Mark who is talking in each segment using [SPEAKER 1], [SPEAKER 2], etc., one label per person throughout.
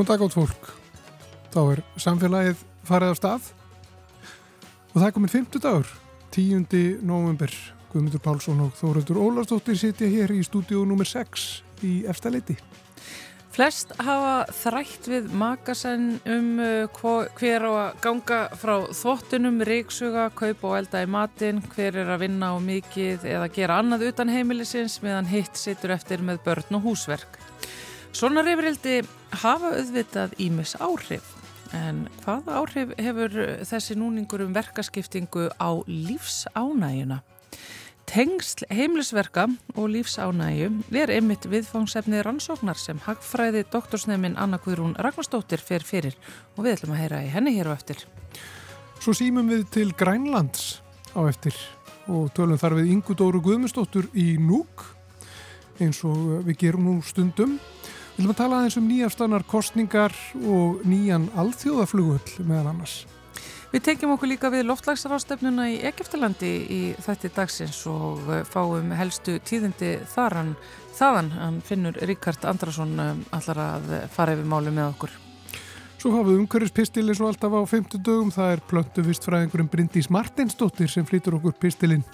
[SPEAKER 1] Góðan dag átt fólk. Þá er samfélagið farið á stað og það er komin 50 dagur, 10. november. Guðmundur Pálsson og Þóruldur Ólarsdóttir sitja hér í stúdíu nr. 6 í efstaleiti.
[SPEAKER 2] Flest hafa þrætt við makasenn um uh, hver á að ganga frá þvottunum, ríksuga, kaupa og elda í matin, hver er að vinna á mikið eða gera annað utan heimilisins meðan hitt situr eftir með börn og húsverk. Svona reyfrildi hafa auðvitað ímis áhrif. En hvaða áhrif hefur þessi núningur um verkaskiptingu á lífsánægjuna? Tengsl heimlisverka og lífsánægju er einmitt viðfangsefni rannsóknar sem hagfræði doktorsnefnin Anna Guðrún Ragnarstóttir fer fyrir og við ætlum að heyra í henni hér á eftir.
[SPEAKER 1] Svo símum við til Grænlands á eftir og tölum þar við Ingu Dóru Guðmustóttur í Núk eins og við gerum nú stundum. Við viljum að tala aðeins um nýjafstannar kostningar og nýjan alþjóðaflugull meðan annars.
[SPEAKER 2] Við tekjum okkur líka við loftlagsrástefnuna í Egeftalandi í þætti dagsins og fáum helstu tíðindi þaran, þaðan. Hann finnur Ríkard Andrason allar að fara yfir máli með okkur.
[SPEAKER 1] Svo hafum við umhverfispistil eins og alltaf á 50 dögum. Það er plöntu vistfræðingurinn Bryndís Martinsdóttir sem flýtur okkur pistilinn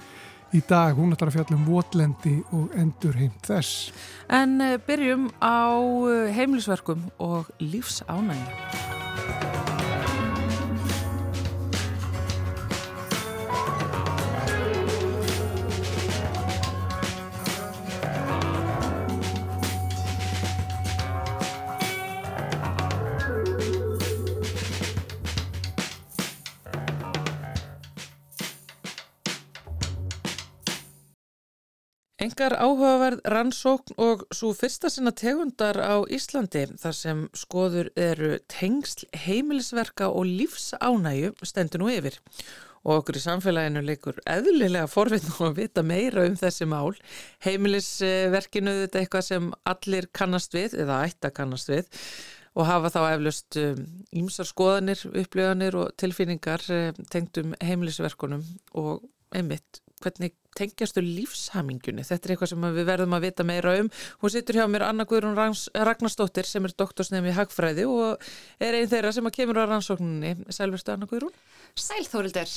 [SPEAKER 1] í dag. Hún ætlar að fjalla um votlendi og endur heimt þess.
[SPEAKER 2] En byrjum á heimlisverkum og lífsánægja. Engar áhugaverð rannsókn og svo fyrsta sinna tegundar á Íslandi þar sem skoður eru tengsl, heimilisverka og lífsánæju stendur nú yfir. Og okkur í samfélaginu leikur eðlilega forvitn og að vita meira um þessi mál. Heimilisverkinu þetta er eitthvað sem allir kannast við eða ætta kannast við og hafa þá eflust ímsar skoðanir, upplöðanir og tilfinningar tengdum heimilisverkunum og einmitt hvernig tengjastu lífshamingunni. Þetta er eitthvað sem við verðum að vita meira um. Hún situr hjá mér Anna Guðrún Ragnarstóttir sem er doktorsnefn í Hagfræði og er einn þeirra sem að kemur á rannsókninni. Sælverstu Anna Guðrún?
[SPEAKER 3] Sæl Þórildur.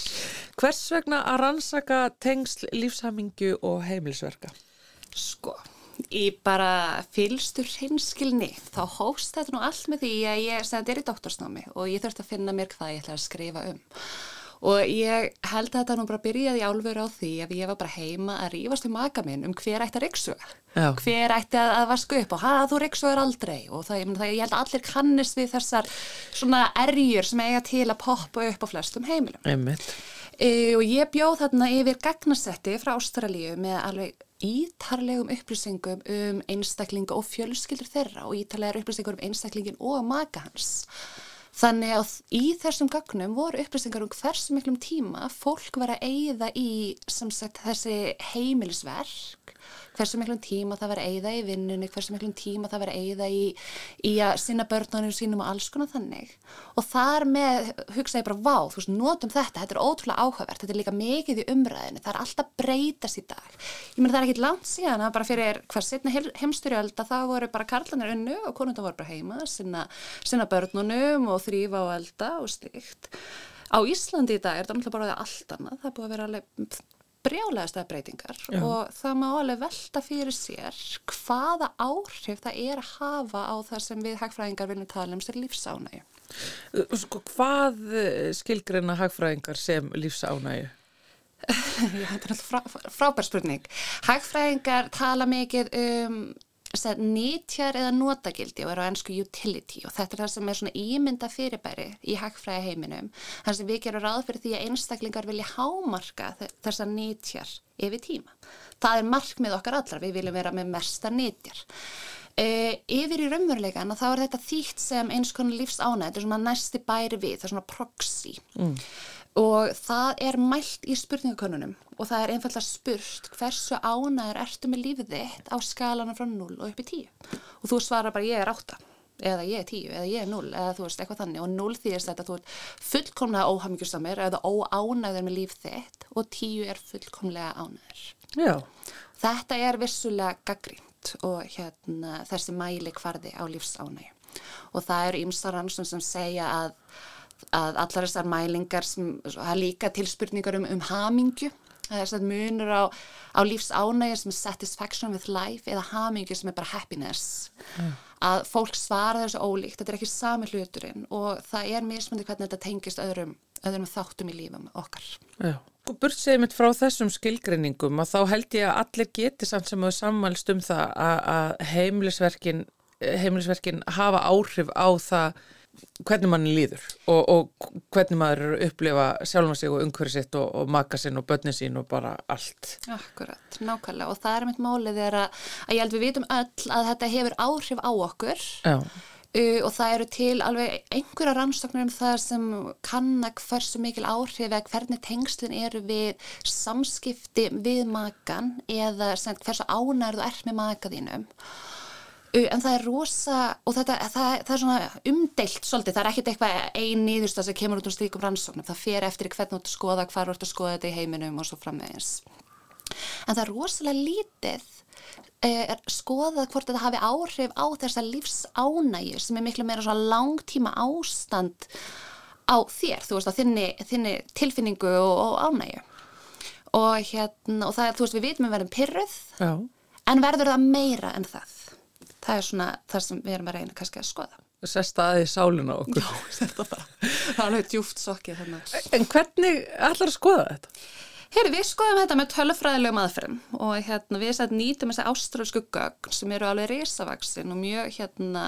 [SPEAKER 2] Hvers vegna að rannsaka tengsl lífshamingu og heimilsverka?
[SPEAKER 3] Sko, í bara fylstur hinskilni þá hóst þetta nú allt með því að ég sendi er í doktorsnámi og ég þurfti að finna mér hvað ég ætla að skrifa um. Og ég held að þetta nú bara byrjaði álveru á því að ég var bara heima að rífast um maka minn um hver ætti að riksuga. Hver ætti að, að vasku upp og ha, þú riksugar aldrei. Og það, ég, það, ég held að allir kannist við þessar svona erjur sem eiga til að poppa upp á flestum heimilum.
[SPEAKER 2] Einmitt.
[SPEAKER 3] E, og ég bjóð þarna yfir gagnasetti frá Ástralíu með alveg ítarlegum upplýsingum um einstaklinga og fjölskyldur þeirra og ítarlegar upplýsingur um einstaklingin og maka hans. Þannig að í þessum gögnum voru upplýsingar um hversu miklum tíma fólk var að eigða í sagt, þessi heimilisverk, hversu miklum tíma það var eigða í vinnunni, hversu miklum tíma það var eigða í, í að sinna börnunum sínum og alls konar þannig. Og þar með hugsaði bara, vá, þú veist, notum þetta, þetta er ótrúlega áhugavert, þetta er líka mikið í umræðinu, það er alltaf breytast í dag. Ég meina það er ekkit langt síðan að bara fyrir hvað setna heimstyrjölda þá voru bara karlanir unnu og konundar voru bara heima, sinna, sinna börnunum og þrýfa og elda og stygt. Á Íslandi í dag er þetta náttúrulega bara allt annað, það er búið að vera alveg brjálegasta breytingar Já. og það má alveg velta fyrir sér hvaða áhrif það er að hafa á það sem við hagfræðingar viljum tala um sér lífsánægu.
[SPEAKER 2] Sko hvað skilgreina hagfræðingar sem lífsánægu?
[SPEAKER 3] Já, þetta er alltaf frá, frábær spurning. Hagfræðingar tala mikið um nýtjar eða notagildi og eru á ennsku utility og þetta er það sem er svona ímynda fyrirbæri í hagfræði heiminum þar sem við gerum ráð fyrir því að einstaklingar vilja hámarka þessa nýtjar yfir tíma. Það er markmið okkar allar, við viljum vera með mesta nýtjar. E, yfir í raunverulegan þá er þetta þýtt sem eins konar lífsánæð, þetta er svona næsti bæri við, það er svona proxy. Mm og það er mælt í spurningakonunum og það er einfallega spurt hversu ánæður ertu með lífið þitt á skalana frá 0 og upp í 10 og þú svarar bara ég er 8 eða ég er 10 eða ég er 0 eða þú veist eitthvað þannig og 0 þýðist þetta að þú ert fullkomlega óhamingjusamir eða óánæður með líf þitt og 10 er fullkomlega ánæður.
[SPEAKER 2] Já.
[SPEAKER 3] Þetta er vissulega gaggrínt og hérna, þessi mæli kvarði á lífsánægu og það eru ymsa rannsum sem segja að, að allar þessar mælingar sem hafa líka tilspurningar um, um hamingju. Það er að munur á, á lífs ánægir sem er satisfaction with life eða hamingju sem er bara happiness. Mm. að fólk svara þessu ólíkt þetta er ekki sami hluturinn og það er mismundi hvernig þetta tengist öðrum, öðrum þáttum í lífum okkar.
[SPEAKER 2] Já. Og burt segið mitt frá þessum skilgreiningum og þá held ég að allir geti samt sem hefur sammælst um það að heimilisverkin, heimilisverkin hafa áhrif á það hvernig mann líður og, og hvernig maður upplifa sjálfum sig og umhverfið sitt og, og maka sinn og börnin sín og bara allt.
[SPEAKER 3] Akkurat, nákvæmlega. Og það er mitt málið er að, að ég held við vitum öll að þetta hefur áhrif á okkur. Uh, og það eru til alveg einhverja rannstaknur um það sem kannak hversu mikil áhrif eða hvernig tengslinn eru við samskipti við makan eða hversu ánærðu er með makaðínum en það er rosa og þetta, það, það er svona umdeilt svolítið, það er ekkert eitthvað einn nýðursta sem kemur út um slíkum rannsóknum, það fer eftir hvernig þú ert að skoða, hvar þú ert að skoða þetta í heiminum og svo framvegins en það er rosalega lítið er skoðað hvort þetta hafi áhrif á þessa lífsánægju sem er miklu meira svona langtíma ástand á þér, þú veist, á þinni, þinni tilfinningu og, og ánægju. Og hérna, og það þú veist, við vitum við verðum pyrruð, Já. en verður það meira en það það er svona það sem við erum að reyna kannski að skoða
[SPEAKER 2] Sest aðeins sálina okkur
[SPEAKER 3] Já, þetta bara, það er alveg djúft sokkið
[SPEAKER 2] En hvernig ætlar að skoða þetta?
[SPEAKER 3] Heyri, við skoðum þetta með tölfræðilegum aðferðum og hérna, við sætt nýtum þessi ástrálsku gögn sem eru alveg risavaksin og mjög hérna,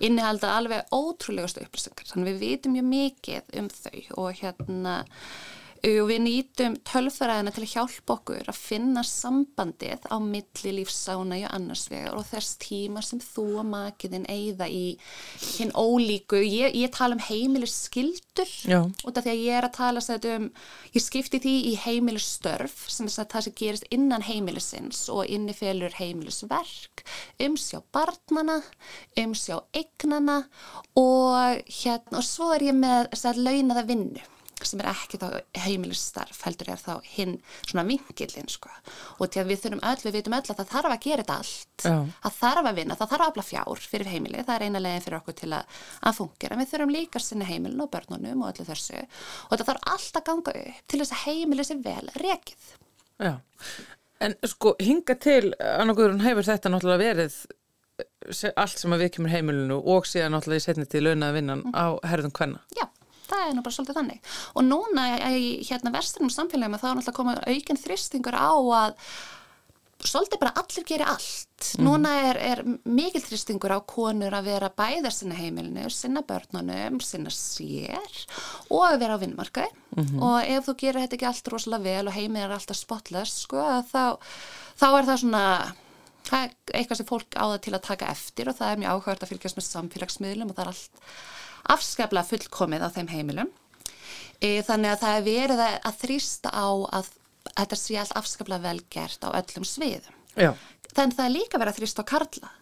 [SPEAKER 3] innihalda alveg ótrúlegustu upplýsingar. Þannig við vitum mjög mikið um þau og hérna og við nýtum tölfræðina til að hjálpa okkur að finna sambandið á milli lífsánægju annars vegar og þess tíma sem þú og makiðin eigða í hinn ólíku, ég, ég tala um heimilis skildur út af því að ég er að tala um, ég skipti því í heimilisstörf sem er það sem gerist innan heimilisins og innifélur heimilisverk, umsjá barnana, umsjá eignana og hérna og svo er ég með þess að launaða vinnu sem er ekki þá heimilisstarf heldur er þá hinn svona vingilinn sko. Og til að við þurfum öll, við vitum öll að það þarf að gera þetta allt. Já. það þarf að vinna, það þarf að afla fjár fyrir heimili, það er eina leginn fyrir okkur til að, að fungera, við þurfum líka að sinna heimilin og börnunum og öllu þessu. Og þetta þarf allt að ganga upp til þess að heimili sé vel rekið.
[SPEAKER 2] Já, en sko hinga til annarkuðurinn hefur þetta náttúrulega verið eh, allt sem að við kemur heimilinu og síðan náttúrulega í setni til launaða vinnan mm. á herðum hvenna
[SPEAKER 3] Já það er nú bara svolítið þannig og núna í hérna vestunum samfélagum þá er náttúrulega komað aukinn þristingur á að svolítið bara allir gerir allt mm. núna er, er mikil þristingur á konur að vera bæðar sinna heimilinu sinna börnunum, sinna sér og að vera á vinnmarkaði mm -hmm. og ef þú gerir þetta ekki allt rosalega vel og heimil er alltaf spotless sko, þá, þá er það svona það er eitthvað sem fólk áða til að taka eftir og það er mjög áhugart að fylgjast með samfélagsmiðlum og það er allt afskaplega fullkomið á þeim heimilum. E, þannig að það er verið að þrýsta á að þetta sé allt afskaplega velgert á öllum sviðum. Já. Þannig að það er líka verið að þrýsta á karla.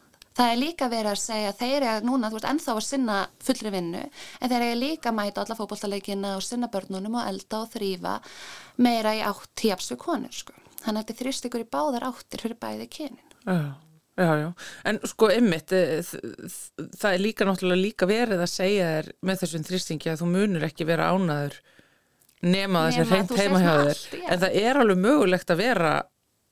[SPEAKER 3] Það er líka verið að segja að þeir eru núna, þú veist, ennþá að sinna fullri vinnu, en þeir eru líka að mæta alla fókbóltaleikina og sinna börnunum og elda og þrýfa meira í átt tíaps við konur, sko. Þannig að þetta þrýst ykkur í báðar áttir fyrir bæði kynin.
[SPEAKER 2] Já. Já, já, en sko ymmit, eh, það er líka náttúrulega líka verið að segja þér með þessum þrýstingi að þú munur ekki vera ánaður nema þessi hreint heima hjá þér, en það er alveg mögulegt að vera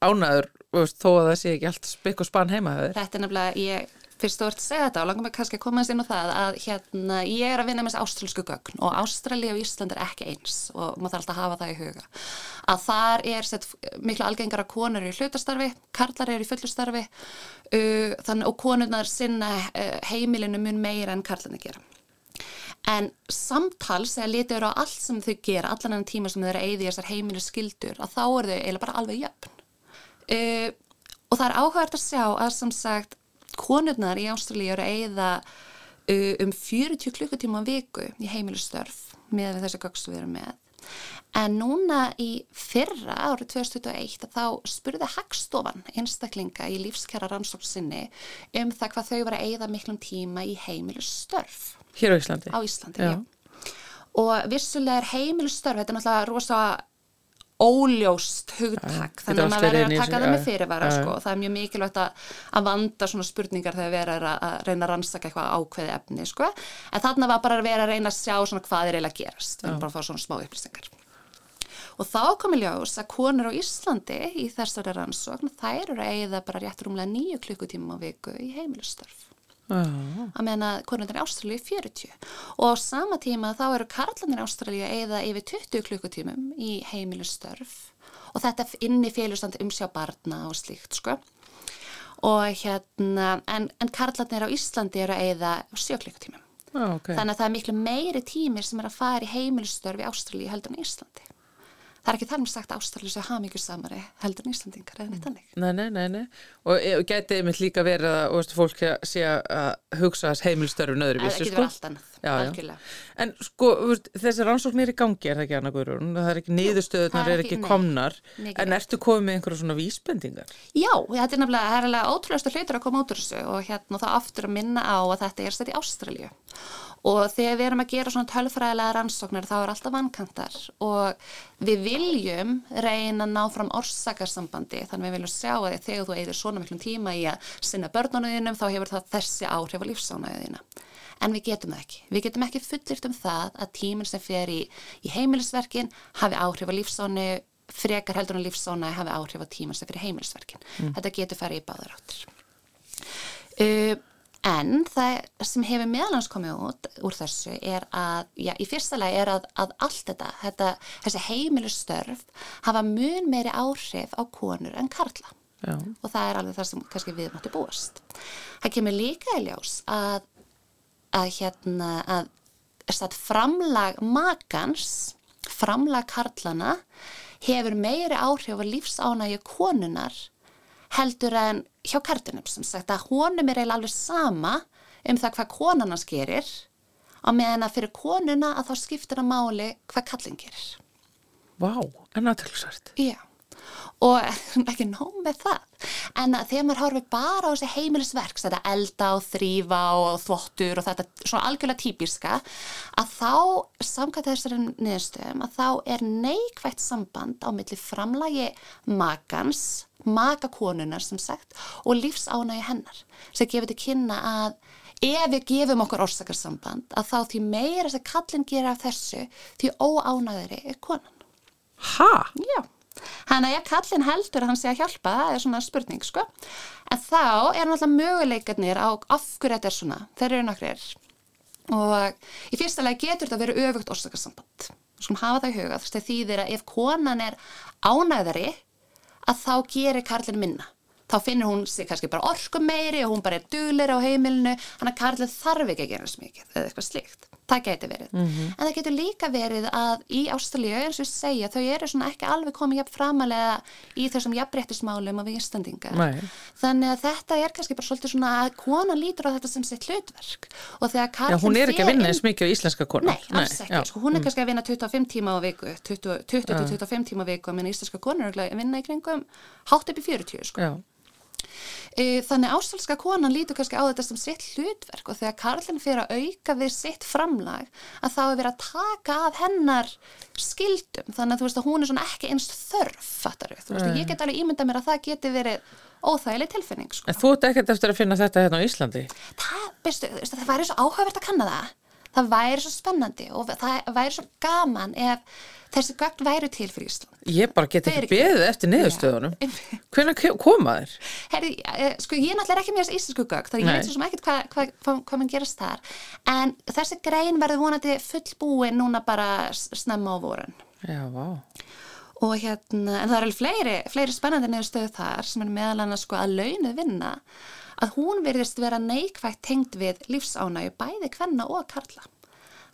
[SPEAKER 2] ánaður þó að það sé ekki allt spikk og spann heima hjá þér.
[SPEAKER 3] Þetta er nefnilega, ég fyrst þú ert að segja þetta og langar mig kannski að koma þess inn á það að hérna ég er að vinna með þessi ástralsku gögn og Ástrali og Ísland er ekki eins og maður þarf alltaf að hafa það í huga. Að þar er sett miklu algengar að konur í hlutastarfi, karlar eru í fullustarfi uh, þannig og konurnar sinna uh, heimilinu mun meira en karlarna gera. En samtals eða litur á allt sem þau gera allan enn tíma sem þau eru að eyði þessar heimilu skildur að þá eru þau eiginlega bara alveg jöfn. Uh, og það er áhugart að sjá að sem sagt konurnar í Ástralíu eru að eigða uh, um 40 klukkutíma viku í heimilistörf með þessi gögstu við erum með. En núna í fyrra árið 2021 þá spurði Hagstofan einstaklinga í lífskjara rannsóksinni um það hvað þau var að eigða miklum tíma í heimilistörf.
[SPEAKER 2] Hér á Íslandi?
[SPEAKER 3] Á Íslandi, já. já. Og vissulega er heimilistörf, þetta er náttúrulega rosa óljóst hugtak, þannig að maður verður að taka það með fyrirvara, sko, það er mjög mikilvægt að, að vanda svona spurningar þegar vera er að, að reyna að rannsaka eitthvað ákveði efni, sko, en þarna var bara að vera að reyna að sjá svona hvað er eiginlega að gerast, við erum bara að fá svona smá upplýsingar. Og þá komi ljós að konur á Íslandi í þessari rannsókn, þær eru að eigða bara rétt rúmlega nýju klukkutíma á viku í heimilistörf
[SPEAKER 2] Já,
[SPEAKER 3] að meina konundar í Ástralíu 40 og á sama tíma þá eru karlandir í Ástralíu eða yfir 20 klukkutímum í heimilistörf og þetta inn í félustand umsjá barna og slíkt sko. Og hérna en, en karlandir á Íslandi eru eða 7 klukkutímum.
[SPEAKER 2] Já, ok.
[SPEAKER 3] þannig að það er miklu meiri tímir sem er að fara í heimilistörf í Ástralíu heldur en Íslandi það er ekki með sagt að Ástralíu sé hamingjusamari heldur en Íslandingar eða neitt annir
[SPEAKER 2] Nei, nei, nei, nei. Og, og gæti einmitt líka verið að fólk sé að hugsa þess heimilstörfin öðru
[SPEAKER 3] það getur
[SPEAKER 2] sko.
[SPEAKER 3] verið allt annað,
[SPEAKER 2] Já, já. En sko, þessi rannsókn er í gangi, er það ekki Anna Guðrún? Það er ekki niðurstöðunar,
[SPEAKER 3] það er ekki- nei,
[SPEAKER 2] komnar.
[SPEAKER 3] mikið
[SPEAKER 2] En ertu komið með einhverja svona vísbendingar?
[SPEAKER 3] Já, þetta er nefnilega, það er alveg ótrúlega hlutur að koma út úr þessu og hérna þá aftur að minna á að þetta er stætt í Ástralíu og þegar við erum að gera svona tölfræðilega rannsóknir þá er alltaf vankantar og við viljum reyna að ná fram orsakarsambandi þannig við viljum sjá að þegar þú eigður svona miklum tíma í að sinna börnunum þá hefur það þessi áhrif á lífsánæðina en við getum það ekki. Við getum ekki fullirt um það að tíminn sem fer í, í heimilisverkin hafi áhrif á lífsánu frekar heldur en lífsána hafi áhrif á tíminn sem fer í heimilisverkin. Þetta getur farið í báðar áttir. Uh, en það sem hefur meðalans komið út úr þessu er að, já, í fyrsta lagi er að, að allt þetta, þetta, þessi heimilistörf hafa mun meiri áhrif á konur en karla
[SPEAKER 2] Já.
[SPEAKER 3] og það er alveg það sem kannski við mátti búast. Það kemur líka í ljós að, að hérna, að satt, framlag makans, framlag karlana hefur meiri áhrif á lífsánægju konunar heldur en hjá kartunum sem sagt að honum er eiginlega alveg sama um það hvað konan hans gerir á meðan að fyrir konuna að þá skiptir að máli hvað kallin gerir.
[SPEAKER 2] Vá, en aðtilsvært.
[SPEAKER 3] Já, og ekki nóg með það. En að þegar maður horfir bara á þessi heimilisverks, þetta elda og þrýfa og þvottur og þetta svona algjörlega típiska, að þá, samkvæmt þessari niðurstöðum, að þá er neikvægt samband á milli framlagi makans, makakonunar sem sagt, og lífsánægi hennar, sem gefur til kynna að ef við gefum okkur orsakarsamband, að þá því meira sem kallin gera af þessu, því óánæðri er konan.
[SPEAKER 2] Ha?
[SPEAKER 3] Já, hann að ef kallin heldur að hann sé að hjálpa, það er svona spurning, sko. En þá er náttúrulega möguleikarnir á af hverju þetta er svona, þeir eru nokkrir. Og í fyrsta lagi getur þetta verið öfugt orsakarsamband. Skulum hafa það í huga, þess að þýðir að ef konan er ánæðari, að þá gerir karlinn minna. Þá finnur hún sig kannski bara orku meiri og hún bara er duglir á heimilinu, hann að karlinn þarf ekki að gera svo mikið eða eitthvað slíkt. Það geti verið. En það getur líka verið að í Ástralíu, eins og ég segja, þau eru svona ekki alveg komið jafn framalega í þessum jafnréttismálum af Íslandinga.
[SPEAKER 2] Nei.
[SPEAKER 3] Þannig að þetta er kannski bara svolítið svona að konan lítur á þetta sem sitt hlutverk.
[SPEAKER 2] Já, hún er ekki að vinna
[SPEAKER 3] inn-
[SPEAKER 2] eins mikið á íslenska konu.
[SPEAKER 3] Nei, alls ekki. Sko, hún er kannski að vinna 25 tíma á viku, 20-25 tíma á viku, menn íslenska konur eru að vinna í kringum hátt upp í 40, sko.
[SPEAKER 2] Já.
[SPEAKER 3] E, Þannig ástralska konan lítur kannski á þetta sem sitt hlutverk og þegar Karlinn fyrir að auka við sitt framlag að þá er verið að taka af hennar skildum. Þannig að þú veist að hún er svona ekki einst þörf, fattar við. Þú veist að ég get alveg ímyndað mér að það geti verið óþægileg tilfinning, sko.
[SPEAKER 2] En þú ert ekkert eftir að finna þetta hérna á Íslandi?
[SPEAKER 3] það, veistu, það væri svo áhugavert að kanna það það væri svo spennandi og það væri svo gaman ef þessi gögn væri til fyrir Ísland
[SPEAKER 2] Ég bara get ekki beðið eftir niðurstöðunum.
[SPEAKER 3] Já.
[SPEAKER 2] Hvenær koma þér?
[SPEAKER 3] Herri, eh, sko ég er náttúrulega ekki með þessi íslensku gögn þannig ég veit svo sem ekkert hvað hva, hva, hva mann gerast þar en þessi grein verður vonandi fullbúin núna bara snemma á vorun
[SPEAKER 2] Já, vá.
[SPEAKER 3] og hérna, en það eru fleiri, fleiri spennandi niðurstöðu þar sem er meðal annars sko að launuð vinna að hún verðist vera neikvægt tengd við lífsánægu bæði kvenna og karla.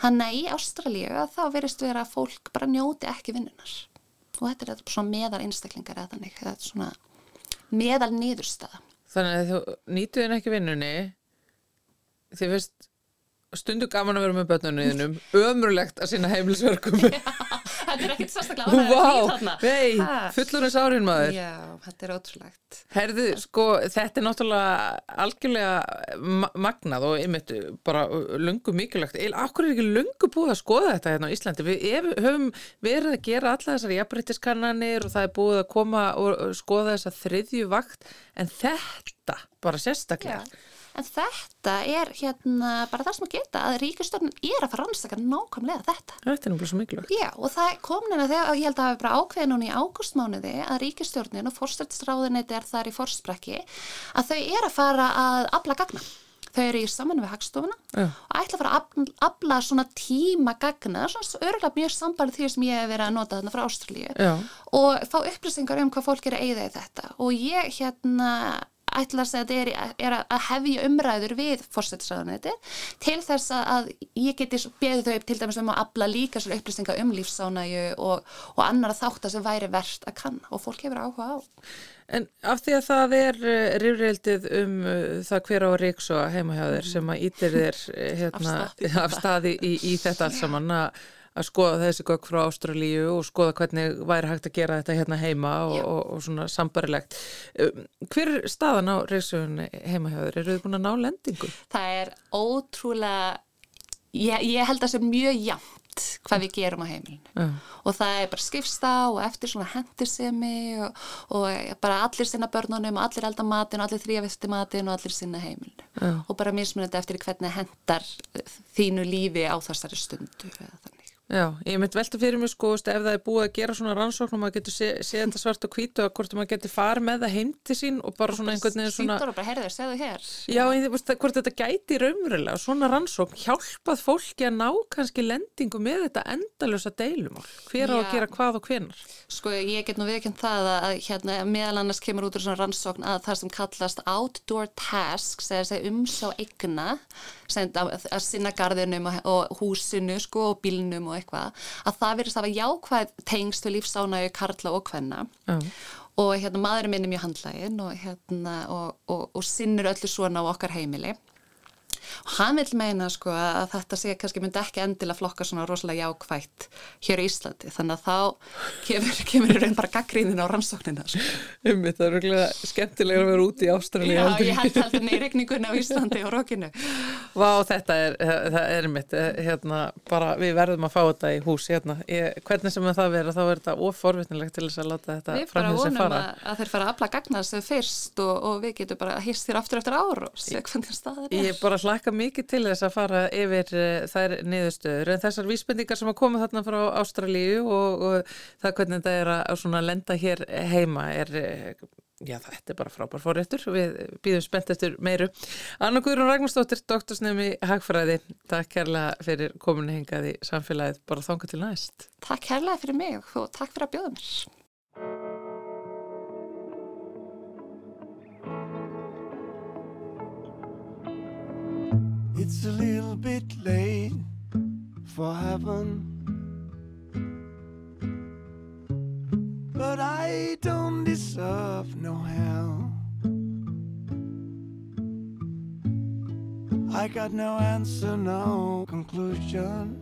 [SPEAKER 3] Hann að í Ástralíu þá verðist vera að fólk bara njóti ekki vinnunar og þetta er svona meðal einstaklingar eða þannig, þetta er svona meðal niðurstaða.
[SPEAKER 2] Þannig að þú nýtu þinn ekki vinnunni, þið veist stundu gaman að vera með börnunniðinum, ömurlegt að sinna heimilisverkum.
[SPEAKER 3] þetta er ekkit sérstaklega ánægðið
[SPEAKER 2] vei,
[SPEAKER 3] Ha.
[SPEAKER 2] fullurins árin maður.
[SPEAKER 3] Já, þetta er ótrúlegt.
[SPEAKER 2] Herðu, sko, þetta er náttúrulega algjörlega ma magnað og einmitt bara lungu mikilvægt. Akkur er ekki lungu búið að skoða þetta hérna á Íslandi? Við ef, höfum verið að gera alla þessar jafnbryttiskannanir og það er búið að koma og skoða þessa þriðju vakt en þetta bara sérstaklega.
[SPEAKER 3] Já. En þetta er hérna bara það sem að geta að ríkistjórnin er að fara að rannsaka nákvæmlega þetta.
[SPEAKER 2] Þetta er náttúrulega svo mikilvægt.
[SPEAKER 3] Já, og það kom neina þegar, ég held að hefur bara ákveðið núna í ágústmánuði að ríkistjórnin og fórstættisráðinæti er þar í fórsprekki að þau er að fara að afla gagna. Þau eru í saman við hagstofuna
[SPEAKER 2] Já.
[SPEAKER 3] og ætla að fara að afla svona tíma gagna, svona örgulega mjög sambælið því sem ég hef verið að nota þarna frá Ástralíu og fá upplýsingar um hvað fólk er að eigða í þetta og ég hérna ætla að að þetta er, er að hefja umræður við fórstættisræðuneti til þess að ég geti beðið þau til dæmis um að afla líka sér upplýsingar um lífsánæju og, og annara þáttar sem væri verðt að kanna og fólk hefur áhuga á.
[SPEAKER 2] En af því að það er rifrildið um uh, það hver á Ríks og heimahjáðir sem að ítir þér uh, hérna,
[SPEAKER 3] Af
[SPEAKER 2] staði í, í þetta allt saman að að skoða þessi gögg frá Ástralíu og skoða hvernig væri hægt að gera þetta hérna heima og, og, og svona sambarilegt. Um, hver er staðan á reysugun heimahjáður? Eru þið búin að ná lendingu?
[SPEAKER 3] Það er ótrúlega, ég, ég held að það sé mjög jamt hvað við gerum á heimilinu
[SPEAKER 2] Já.
[SPEAKER 3] og það er bara skipsta og eftir svona hendursemi og, og bara allir sinna börnunum og allir elda matin og allir þrjavisti matin og allir sinna heimilinu
[SPEAKER 2] Já.
[SPEAKER 3] og bara mismunandi eftir hvernig hendar þínu lífi á þessari stundu.
[SPEAKER 2] Já, ég myndi velta fyrir mig sko, ef það er búið að gera svona rannsókn og maður getur séð sé þetta svart og hvítu að hvort maður getur farið með það heim til sín og bara svona einhvern veginn svona
[SPEAKER 3] Sýndur og bara, heyrðu, segðu hér.
[SPEAKER 2] Já, en þú veist, hvort þetta gæti raunverulega svona rannsókn hjálpað fólki að ná kannski lendingu með þetta endalösa deilumál. Hver á að
[SPEAKER 3] Já.
[SPEAKER 2] gera hvað og hvenar?
[SPEAKER 3] Sko ég get nú viðkjönd það að hérna, meðal annars kemur út úr svona rannsókn að það sem kallast outdoor tasks eða og, eitthvað að það verðist að hafa jákvæð tengst við lífsánægu karla og hvenna
[SPEAKER 2] Já.
[SPEAKER 3] og hérna maðurinn minn er mjög handlægin og hérna og, og, og sinnir öllu svona á okkar heimili og hann vil meina sko að þetta sé kannski myndi ekki endilega flokka svona rosalega jákvætt hér í Íslandi þannig að þá kemur, kemur raun bara gaggríðin á rannsóknina sko.
[SPEAKER 2] Um, það er röglega skemmtilega að vera úti í Ástralíu.
[SPEAKER 3] Já, ég held í regningunni á Íslandi og rókinu
[SPEAKER 2] Vá, þetta er, það er mitt, hérna, bara við verðum að fá þetta í hús, hérna. Ég, hvernig sem það vera, þá er þetta oforvitnilegt til þess að láta þetta
[SPEAKER 3] Við bara
[SPEAKER 2] framhjá sig
[SPEAKER 3] vonum
[SPEAKER 2] fara.
[SPEAKER 3] að, að þeir fara að
[SPEAKER 2] hlakka mikið til þess að fara yfir uh, þær niðurstöður. En þessar vísbendingar sem að koma þarna frá Ástralíu og, og það hvernig þetta er að, að lenda hér heima er, uh, já þetta er bara frábær fórréttur við býðum spennt eftir meiru. Anna Guðrún Ragnarsdóttir, doktorsnemi Hagfræði, takk kærlega fyrir kominu hingað í samfélagið, bara þanga til næst.
[SPEAKER 3] Takk herlega fyrir mig og takk fyrir að bjóða mér
[SPEAKER 4] It's a little bit late for heaven. But I don't deserve no hell. I got no answer, no conclusion.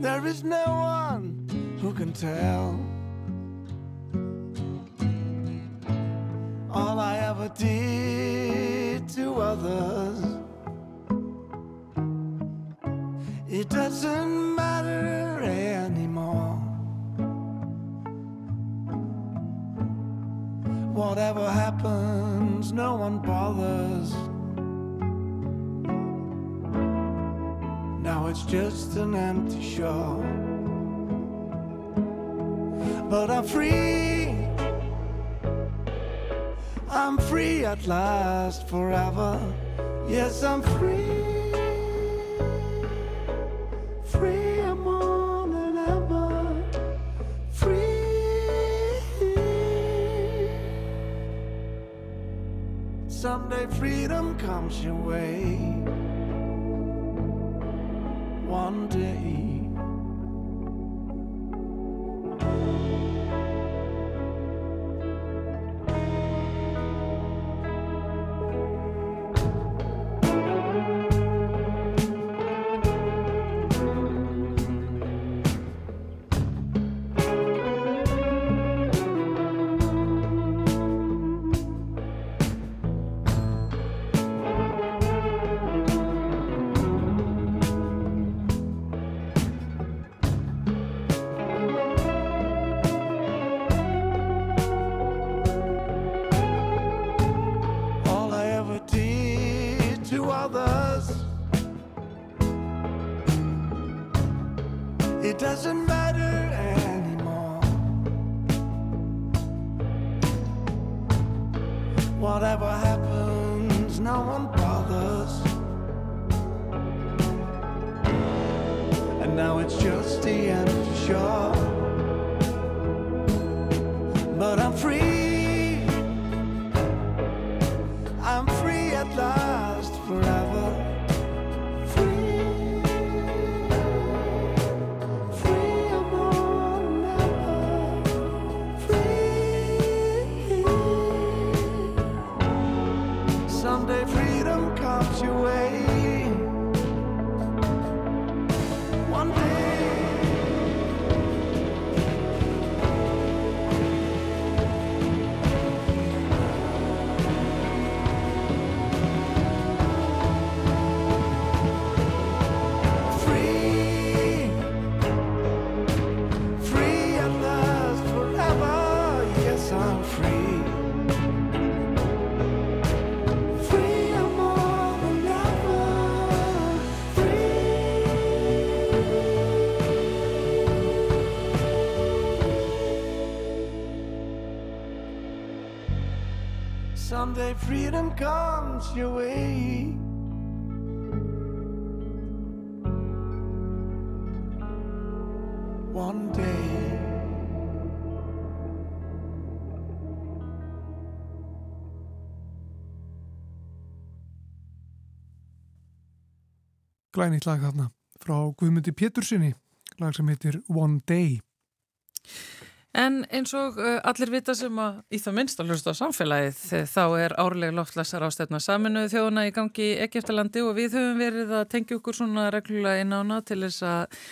[SPEAKER 4] There is no one who can tell. All I ever did to others. It doesn't matter anymore. Whatever happens, no one bothers. Now it's just an empty shore. But I'm free. I'm free at last forever. Yes, I'm free. Free more than ever. Free. Someday freedom comes your way. Someday freedom comes your way. One day.
[SPEAKER 1] glænýtt lag þarna frá Guðmundi Pétursinni lag sem heitir One Day
[SPEAKER 2] En eins og uh, allir vita sem að í það minnst að hlusta á samfélagið eh, þá er árlega loftlassar ástefna saminuðu þjóðuna í gangi í Egiptalandi og við höfum verið að tengja okkur svona reglulega inn ána til þess að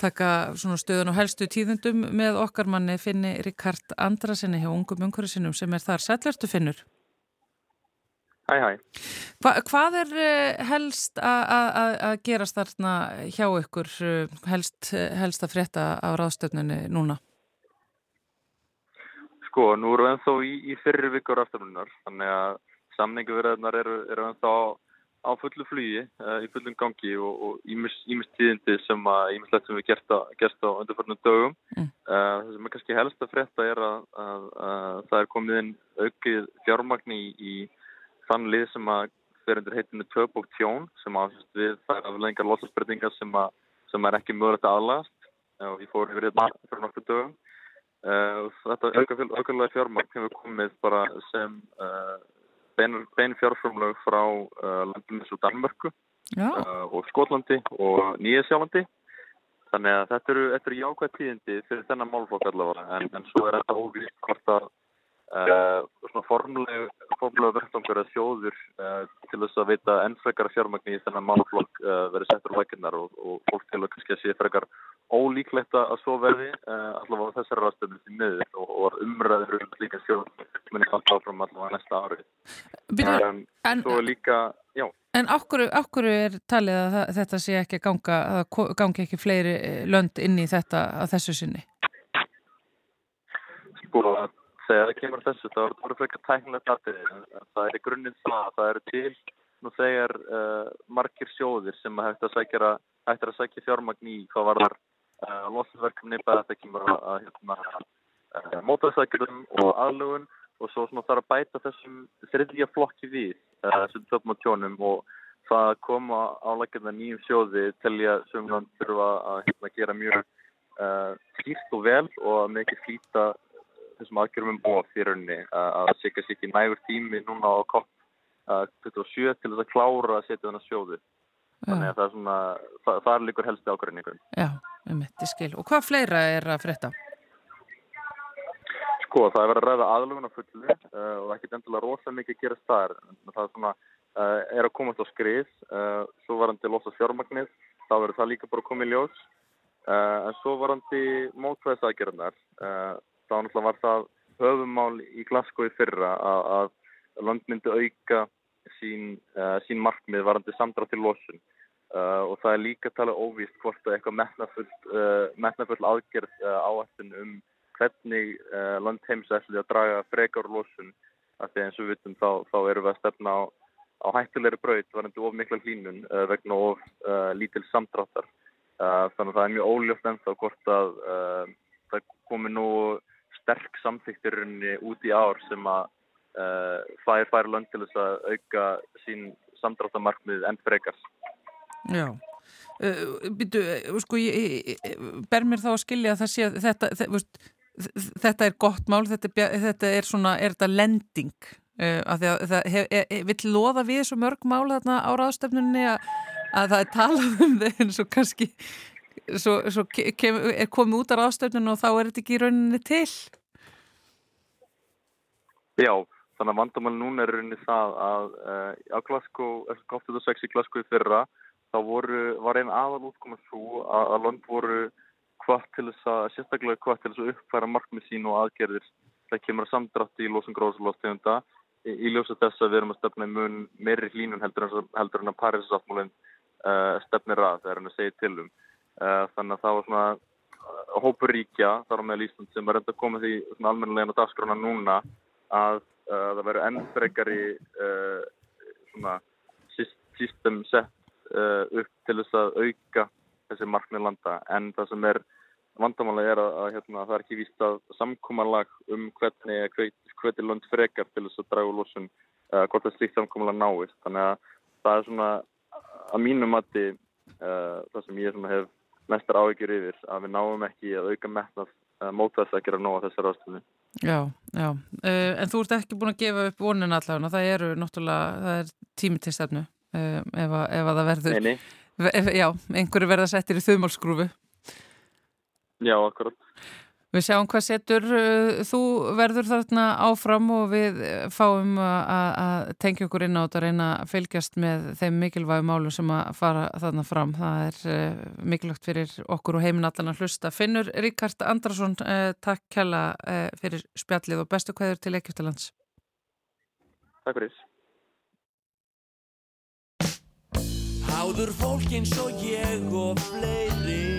[SPEAKER 2] taka svona stöðun og helstu tíðundum með okkar manni finni Rikard Andrasinni hjá ungum umhverfisinum sem er þar sætlertu finnur.
[SPEAKER 5] Hæ, hæ.
[SPEAKER 2] Hva, hvað er eh, helst að gerast þarna hjá ykkur, eh, helst, helst að frétta á ráðstöfnunni núna?
[SPEAKER 5] Sko, nú erum við ennþá í, í fyrri vikur afturlunar, þannig að samninguverðarnar eru, eru ennþá á, fullu flugi, uh, í fullum gangi og, ímis tíðindi sem að ímislegt sem við gerst á undarförnum dögum.
[SPEAKER 2] Mm.
[SPEAKER 5] Uh, það sem er kannski helst að frétta er að, að, að það er komið inn aukið fjármagni í, í þann lið sem að fer undir heitinu töp og tjón sem áfyrst við þær aflengar losasbreytingar sem, að, sem er ekki mögulegt að aðlast uh, og ég fór yfir þetta fyrir nokkuð dögum. Uh, þetta aukarlega fjármagn hefur komið bara sem uh, bein, bein fjárframlög frá uh, landum eins og Danmörku
[SPEAKER 2] Já,
[SPEAKER 5] og Skotlandi og Nýjasjálandi. Þannig að þetta eru, eru jákvæð tíðindi fyrir þennan málflokk allavega en, en svo er þetta óvíst hvort að svona formleg formlega verktangur að þjóður til þess að veita enn frekar fjármagni í þennan málflokk verið settur á vækirnar og, og fólk til að kannski að sé frekar ólíklegt að svo verði allavega á þessari rastöfnum því miður og, og umræður um líka stjórn muni falla áfram allavega næsta ári.
[SPEAKER 2] Byrju,
[SPEAKER 5] um,
[SPEAKER 2] en,
[SPEAKER 5] Svo líka, já.
[SPEAKER 2] En okkur, okkur er talið að það- þetta sé ekki að ganga, að það gangi ekki fleiri eh, lönd inn í þetta að þessu sinni?
[SPEAKER 5] sko að þegar það kemur að þessu þá það bara frekar tæknilegt aðrið en en það er í grunninn það að það eru til nú þegar uh, margir sjóðir sem að að hægt að sækja fjármagn í hvað var þar uh, losverkefni bara þetta kemur að, að hérna, uh, mótaðsækjum og aðlugun og svo þarf að bæta þessum þriðja flokki við þessum töfum og tjónum og það að koma álækjum nýjum sjóði telja sem hann þurfa að hérna, gera mjög uh, skýrt og vel og að mikið flýta þessum aðgjörum um of í rauninni að kannski ekki nægur tími núna á kopp uh, 27 til þess að klára að setja þennan sjóðu þannig að það er svona, það, er líkur helsti ágræningur
[SPEAKER 2] Já, um þetta skil. Og hvað fleira er að frétta?
[SPEAKER 5] Sko, það er verið að ræða aðlugun á fullu uh, og ekkert endilega rosa mikið gerast þar en það er svona, uh, er að komast á skrið uh, svo varandi losa fjármagnið þá verður það líka bara að koma í ljós en svo varandi mótvæðisaðgerðnar uh, þá náttúrulega var það höfumál í Glasgow í fyrra að, að land myndi auka sín, uh, sín markmið varandi samdrátt til losun uh, og það er líka talað óvíst hvort að eitthvað metnafull, uh, metnafull aðgerð áættin um hvernig uh, land heims ætli að draga frekar losun af því eins og við vitum þá, þá erum við að stefna á á hættulegri braut var endur of mikla hlínun vegna of lítil samdráttar. Þannig að það er mjög óljóft ennþá hvort að það komi nú sterk samþyktirinni út í ár sem að fær, fær lönd til þess að auka sín samdráttamarkmið enn frekar.
[SPEAKER 2] Já, uh, byrju, sko, ég, ég, ber mér þá að skilja að það sé að þetta, þetta, þetta er gott mál, þetta, þetta er svona, er þetta lending? Að að það hef, hef, vill loða við svo mörg mál þarna á ráðstöfnunni að, að það er talað um þau en svo kannski svo, svo kem, er komið út á ráðstöfnunni og þá er þetta ekki í rauninni til
[SPEAKER 5] Já, þannig að vandamáli núna er rauninni það að uh, á Glasgow, eftir góftið og sex í Glasgow í fyrra, þá voru, var einn aðal útkominn svo að, að land voru hvað til þess að, sérstaklega hvað til þess að uppfæra markmið sín og aðgerðir það kemur að samdrætti í losum gróðsálóðstegunda í ljósa þess að við erum að stefna í mun meiri hlínun heldur, heldur en að Parísasáttmálinn uh, stefnir að það er hann að segja til um. Uh, þannig að það var svona uh, hópur ríkja þar á meðal Ísland sem er enda að koma því almennilegna dagskrána núna að uh, það verður enn frekari uh, svona system sett uh, upp til þess að auka þessi markmið landa. En það sem er vandamála er að, að hérna, það er ekki víst að samkómalag um hvernig hvernig lönd frekar til þess að draga úr losun uh, hvort það slíkt samkómalag náist. Þannig að það er svona að mínum mati uh, það sem ég hef mestar áhyggjur yfir að við náum ekki að auka metnað uh, mót þess að gera nóga þessar ástöðu
[SPEAKER 2] Já, já, uh, en þú ert ekki búin að gefa upp vonin allavega, það eru náttúrulega, það er tími til stefnu uh, ef, að, ef að það verður
[SPEAKER 5] Neini.
[SPEAKER 2] Já, einhverju verða settir í þauðmálsgrúfu
[SPEAKER 5] Já, akkurat.
[SPEAKER 2] Við sjáum hvað setur uh, þú verður þarna áfram og við fáum að tengja okkur inn á þetta að reyna að fylgjast með þeim mikilvægu málu sem að fara þarna fram. Það er uh, mikilvægt fyrir okkur og heiminn allan að hlusta. Finnur Ríkard Andrason, uh, takk kella fyrir spjallið og bestu kveður til Ekjústalands.
[SPEAKER 5] Takk fyrir.
[SPEAKER 6] Háður fólk eins og ég og fleiri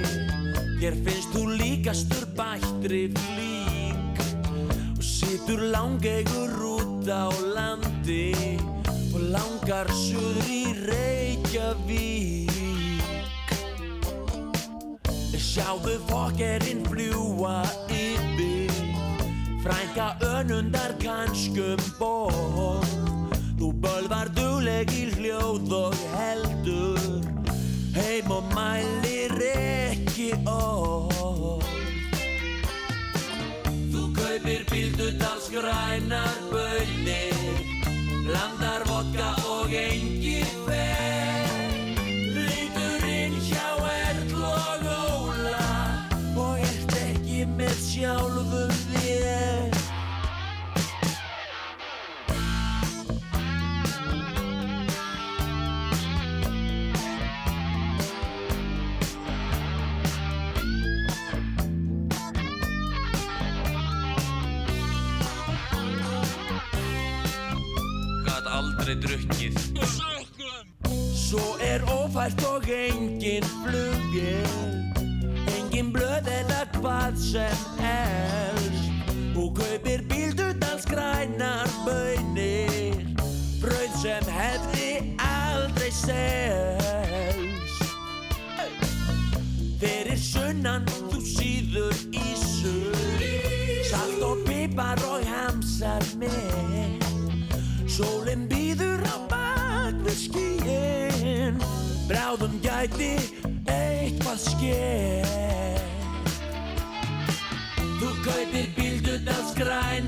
[SPEAKER 6] Þér finnst þú líkastur bættri flík og situr langeigur út á landi og langar suður í Reykjavík. Sjáðu fokkerinn fljúa yfir, frænka önundar kannskum ból. Þú bölvar dugleg í hljóð og heldur ekki orð Þú kaupir bíldudals grænar bönir blandar vodka og engi engin flugil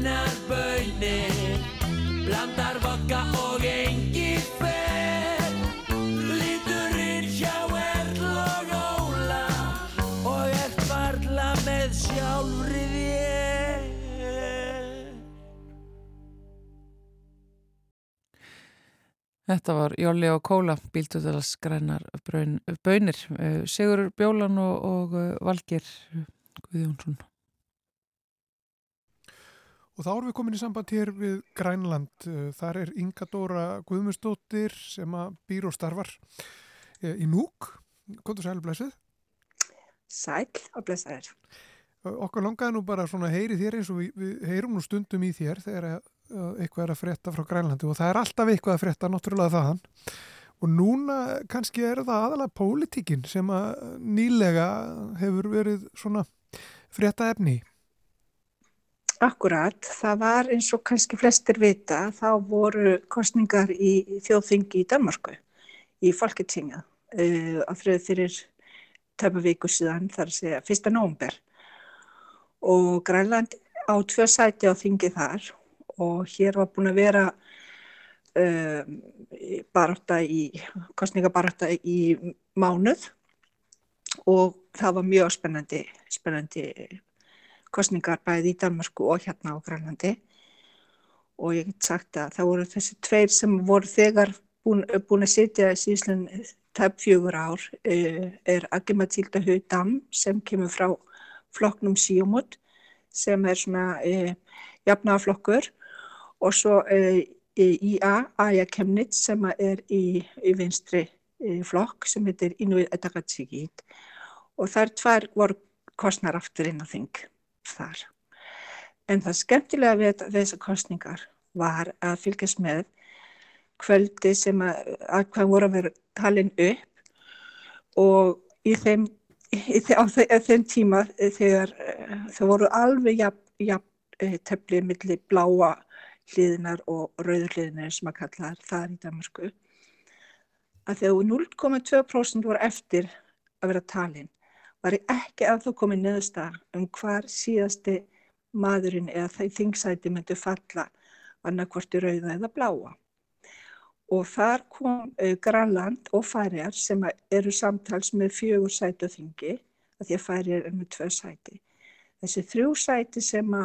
[SPEAKER 6] grænar bönir Blandar vodka og engi fer. Lítur inn hjá Erl og Óla Og ert varla með sjálfri þér.
[SPEAKER 2] Þetta var Jóli og Kóla, bíldudals grænar bönir, Sigur Bjólan og, og Valgir Guðjónsson.
[SPEAKER 1] Og þá erum við komin í samband hér við Grænland. Þar er Inga Dóra Guðmustóttir sem að býr og starfar í Núk. Kontur sæl og blessið?
[SPEAKER 7] Sæl og blessaður.
[SPEAKER 1] Okkar langaði nú bara svona heyri þér eins og við, við heyrum nú stundum í þér þegar eitthvað er að frétta frá Grænlandi og það er alltaf eitthvað að frétta náttúrulega þaðan og núna kannski er það aðalega pólitíkin sem að nýlega hefur verið svona frétta efni
[SPEAKER 7] Akkurat, það var eins og kannski flestir vita, þá voru kostningar í þjóðþingi í Danmarku, í Folketinga, uh, á þrjöðu fyrir töpu viku síðan, þar að segja, fyrsta nógumber. Og Grænland á tvö sæti á þingi þar og hér var búin að vera um, barátta í, kostningabarátta í mánuð og það var mjög spennandi, spennandi kostningar bæði í Danmarku og hérna á Grænlandi. Og ég get sagt að það voru þessi tveir sem voru þegar búin, búin að sitja síðan tæp fjögur ár er Agimatilda Haudam sem kemur frá flokknum Síumot sem er svona e, jafnaflokkur og svo e, IA, Aja Kemnitz sem er í, í vinstri e, flokk sem heitir Inuit Atakatsíkít og þær tvær voru kostnar aftur inn á þing þar. En það skemmtilega við þessar kostningar var að fylgjast með kvöldi sem að, að hvað voru að vera talin upp og í þeim, í þeim, á þeim tíma þegar þau voru alveg jafn, jafn teflið millir bláa hliðinar og rauður hliðinar sem að kalla það í Danmarku að þegar 0,2% voru eftir að vera talin var ekki að þú komið neðsta um hvar síðasti maðurinn eða í þingsæti myndi falla annarkvorti rauða eða bláa. Og þar kom uh, Granland og Færiar sem eru samtals með fjögur sæti á þingi, að því að Færiar er með tvö sæti. Þessi þrjú sæti sem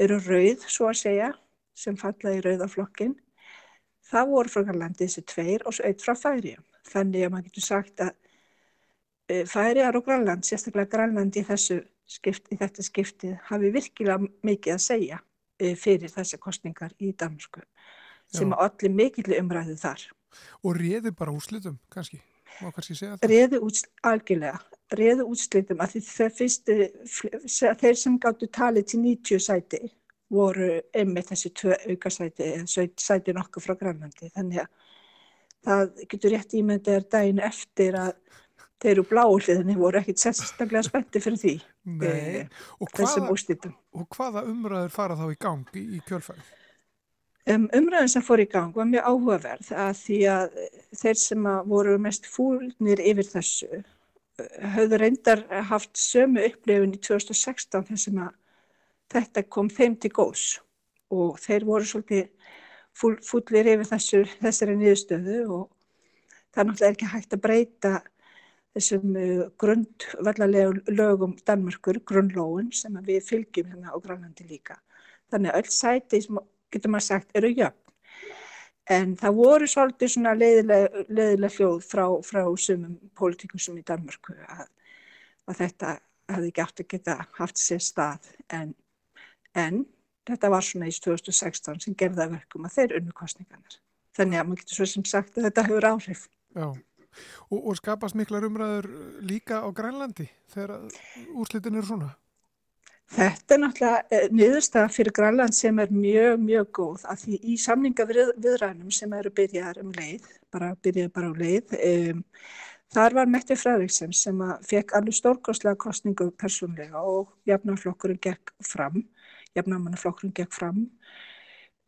[SPEAKER 7] eru rauð, svo að segja, sem falla í rauðaflokkin, það voru frá Granlandi þessi tveir og svo eitt frá Færiar. Þannig að maður getur sagt að Færiðar og Grænland, sérstaklega Grænland í, skipt, í þetta skiptið, hafi virkilega mikið að segja fyrir þessi kostningar í Dansku sem að allir mikill umræðu þar.
[SPEAKER 1] Og réði bara úrslitum kannski?
[SPEAKER 7] Réði úrslitum, algjörlega. Réði úrslitum að fyrstu, þeir sem gáttu talið til 90 sæti voru einmitt þessi tvö aukasæti eða sæti nokkuð frá Grænlandi. Þannig að það getur rétt ímyndið daginn eftir að þeir eru bláliðinni voru ekkit sérstaklega spetti fyrir því.
[SPEAKER 1] E, og, hvaða, og hvaða umræður fara þá í gang í, í kjölfæri?
[SPEAKER 7] Um, umræðin sem fór í gang var mjög áhugaverð að því að þeir sem að voru mest fúlnir yfir þessu höfðu reyndar haft sömu upplifin í 2016 þar sem að þetta kom þeim til góðs. Og þeir voru svolítið fúl, fúlir yfir þessu, þessari niðurstöðu og það er náttúrulega ekki hægt að breyta þessum uh, grundvallarlegu lögum Danmörkur, grunnlóun sem við fylgjum hérna á Grænlandi líka. Þannig að öll sæti, getur maður sagt, eru jöfn. En það voru svolítið svona leiðilega, leiðilega hljóð frá, frá sumum pólitíkusum í Danmörku að, að þetta hefði ekki átt að geta haft sér stað en, en þetta var svona í 2016 sem gerða verkum að þeir unnu kostningarnar. Þannig að maður getur svo sem sagt að þetta hefur áhrif.
[SPEAKER 1] Já. Og, og skapast miklar umræður líka á Grænlandi þegar úrslitin eru svona?
[SPEAKER 7] Þetta er náttúrulega eh, niðurstað fyrir Grænland sem er mjög, mjög góð af því í samninga við, viðrænum sem eru byrjar um leið, bara byrjar bara um leið, um, þar var Mette Fredriksson sem fekk alveg stórkostlega kostningu persónlega og jafnarflokkurinn gekk fram, jafnarmannaflokkurinn gekk fram.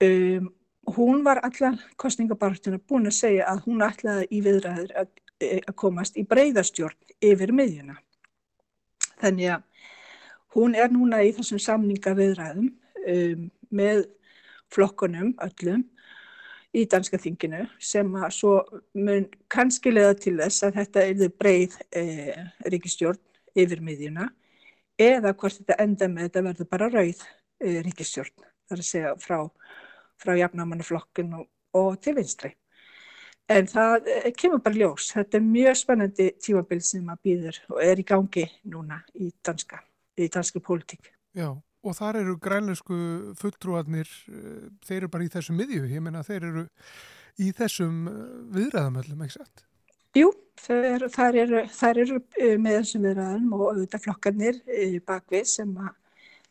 [SPEAKER 7] Um, hún var allar kostningabartuna búin að segja að hún ætlaði í viðræður að, að komast í breyðastjórn yfir miðjuna. Þannig að hún er núna í þessum samninga viðræðum um, með flokkunum öllum í danska þinginu sem að svo mun kannski leða til þess að þetta er breið eh, ríkistjórn yfir miðjuna eða hvort þetta enda með þetta verður bara rauð eh, ríkistjórn þar að segja frá frá jafnamannaflokkun og, og til vinstri. En það eh, kemur bara ljós. Þetta er mjög spennandi tímabild sem að býður og er í gangi núna í danska, í danski pólitík.
[SPEAKER 1] Já, og þar eru grænleisku fulltrúarnir, eh, þeir eru bara í þessum miðju, ég menna þeir eru í þessum eh, viðræðamöllum, ekki satt?
[SPEAKER 7] Jú, þær, þær eru, þær eru með þessum viðræðum og auðvitað flokkarnir bakvið sem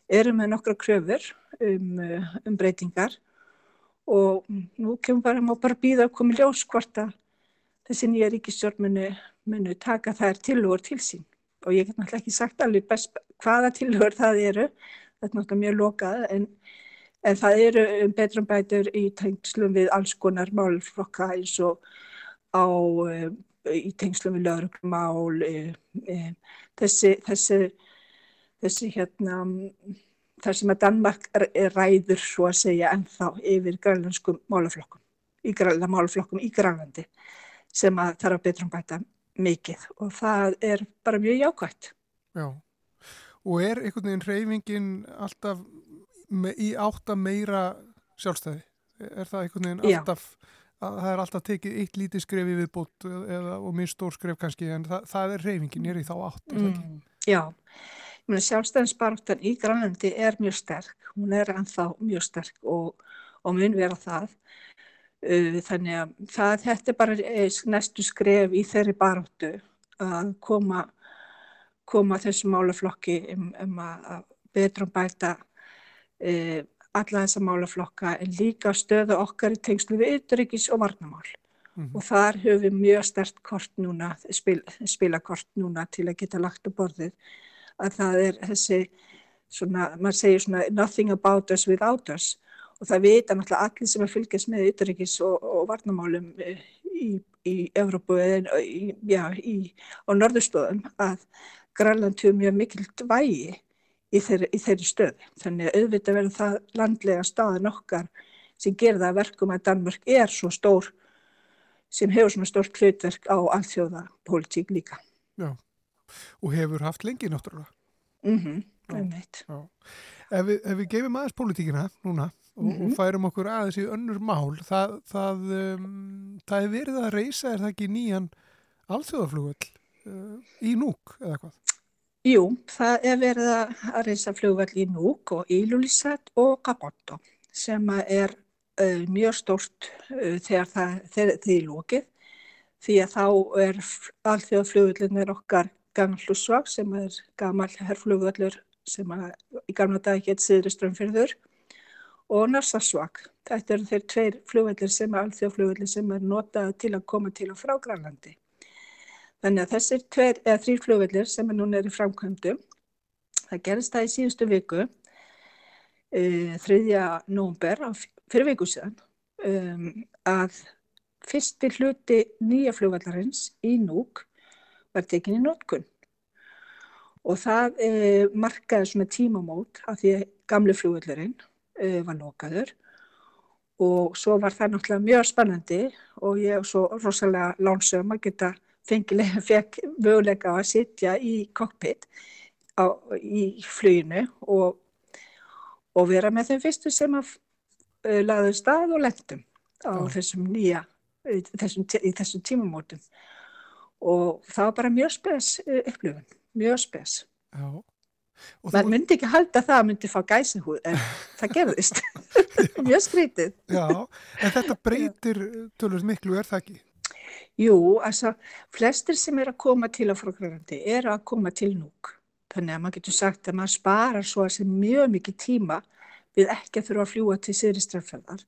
[SPEAKER 7] eru með nokkra kröfur um, um breytingar og nú kemur bara, má bara býða að koma ljós hvort að þessi nýja ríkistjórn munu, munu taka þær tilugur til sín. Og ég get náttúrulega ekki sagt alveg best hvaða tilugur það eru, þetta er náttúrulega mjög lokað en, en það eru um betrum bætur í tengslum við alls konar málflokka eins og á, um, í tengslum við lögurmál, um, þessi, þessi, þessi hérna, þar sem að Danmark ræður svo að segja ennþá yfir grænlandskum málaflokkum, í grænla málaflokkum í Grænlandi sem að þarf að betrum bæta mikið og það er bara mjög jákvægt.
[SPEAKER 1] Já, og er einhvern veginn reyfingin alltaf í átt að meira sjálfstæði? Er það einhvern veginn alltaf, að, það er alltaf tekið eitt lítið skref í viðbútt eða, og mjög stór skref kannski en það, það er reyfingin, er í þá átt, er það ekki?
[SPEAKER 7] Já, sjálfstæðinsbaráttan í Grænlandi er mjög sterk, hún er ennþá mjög sterk og, og mun vera það Uh, þannig að það, þetta er bara næstu skref í þeirri baróttu að koma, koma þessu málaflokki um, um að betra um bæta uh, alla þessa málaflokka en líka stöða okkar í tengslu við ytterrikis og varnamál. Mm -hmm. Og þar höfum við mjög stert kort núna, spil, spilakort núna til að geta lagt á borðið að það er þessi, svona, maður segir svona nothing about us without us og það vita náttúrulega allir sem er fylgjast með ytterrikis og, og varnamálum eh, í, í Evrópu eða í, já, í, á norðustóðum að Grænland hefur mjög mikilt vægi í þeirri, í þeirri stöð. Þannig að auðvitað verður það landlega staðan okkar sem gerða verkum að Danmark er svo stór sem hefur svona stórt hlutverk á alþjóða politík líka.
[SPEAKER 1] Já, og hefur haft lengi náttúrulega.
[SPEAKER 7] Mhm, mm meitt.
[SPEAKER 1] Ef við, ef við gefum aðeins politíkina núna og, mm -hmm. og mhm. færum okkur aðeins í önnur mál það, það, um, það er verið að reysa er það ekki nýjan alþjóðaflugvöld uh, í núk eða hvað?
[SPEAKER 7] Jú, það er verið að reysa flugvöld í núk og í Lulisat og Gabotto sem er uh, mjög stórt uh, þegar það er lókið því að þá er alþjóðaflugvöldin er okkar gammal hlusvag sem er gammal herrflugvöldur sem í gamla dag gett siðri strömmfyrður og Narsasvak. Þetta eru þeir tveir flugvellir sem er alþjóðflugvellir sem er notað til að koma til og frá Grænlandi. Þannig að þessir tveir eða þrýr flugvellir sem er núna er í framkvæmdu, það gerist það í síðustu viku, e, 3. nómber fyrir viku síðan, um, að fyrsti hluti nýja flugvellarins í núk var tekinni nótkunn. Og það e, markaði svona tímamót af því að gamle flugvellarinn uh, var lokaður og svo var það náttúrulega mjög spennandi og ég er svo rosalega lánsum að geta fengilega fekk möguleika að sitja í cockpit á, í fluginu og, og vera með þeim fyrstu sem að uh, laðu stað og lendum á Já. þessum nýja í þessum, í þessum tímamótum og það var bara mjög spes uh, upplifun, mjög spes. Já. Maður myndi ekki halda það að myndi fá gæsihúð en það gerðist. Mjög skrítið.
[SPEAKER 1] Já, en þetta breytir tölur miklu, er það ekki?
[SPEAKER 7] Jú, altså, flestir sem er að koma til á frágrænandi er að koma til núk. Þannig að maður getur sagt að maður sparar svo að sem mjög mikið tíma við ekki að þurfa að fljúa til síðri strafðar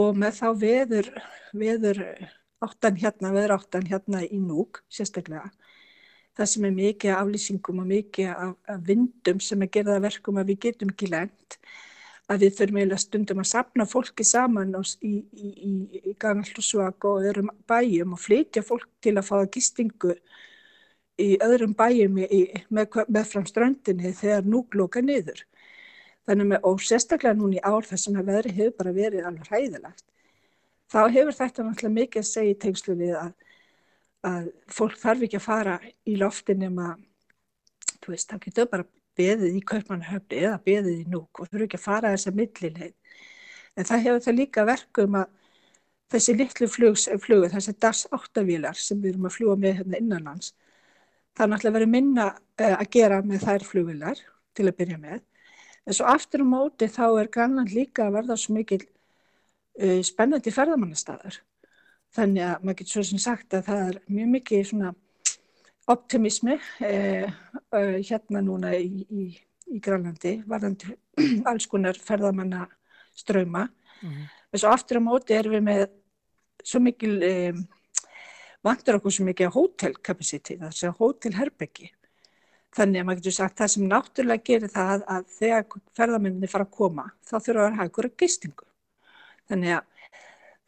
[SPEAKER 7] og með þá veður veður áttan hérna, veður áttan hérna í núk sérstaklega það sem er mikið af aflýsingum og mikið af, af vindum sem er gerða verkum að við getum ekki lengt að við þurfum eiginlega stundum að sapna fólki saman í, í, í, í Ganallusvag og öðrum bæjum og flytja fólk til að fá gistingu í öðrum bæjum með, með fram strandinni þegar núk loka niður. Þannig með, og sérstaklega núni í ár sem að veðri hefur bara verið alveg hræðilegt. Þá hefur þetta náttúrulega mikið að segja í tengslu við að að fólk þarf ekki að fara í loftin nema, þú veist, þá getur bara beðið í kaupmannahöfni eða beðið í núk og þurfu ekki að fara þess að millileið. En það hefur það líka verkum að þessi litlu flugu, þessi DAS 8-vílar sem við erum að fljúa með hérna innanlands, það er náttúrulega verið minna uh, að gera með þær flugvilar til að byrja með. En svo aftur á um móti þá er Grænland líka að verða svo mikil spennandi ferðamannastæðar Þannig að maður getur svo sem sagt að það er mjög mikið svona optimismi eh, eh, hérna núna í, í, í Grænlandi, varðandi alls konar ferðamanna ströma.
[SPEAKER 1] Mhm.
[SPEAKER 7] En svo aftur á móti erum við með svo mikil, um, vantar okkur svo mikið hótelkapasiti, það er hótelherbeggi. Þannig að maður getur sagt það sem náttúrulega gerir það að þegar ferðamenninni fara að koma, þá þurfa að hafa einhverja gistingu. Þannig að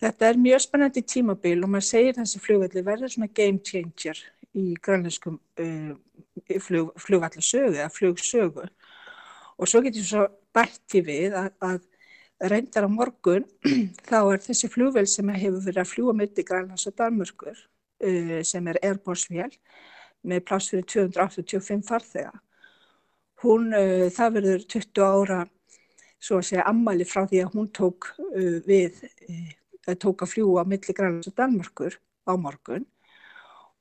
[SPEAKER 7] þetta er mjög spennandi tímabil og maður segir þessi flugvelli verður svona game changer í grænlenskum uh, flug, flugvallasögu eða flugsögu. Og svo getur svo bætti við að, að reyndar á morgun þá er þessi flugvel sem hefur verið að fljúa í Grænlands og Danmörkur uh, sem er Airbus-vél með pláss fyrir 285 farþega. Hún, uh, það verður 20 ára svo að segja ammali frá því að hún tók uh, við, uh, tók að fljúa á milli Grænlands og Danmörkur á morgun.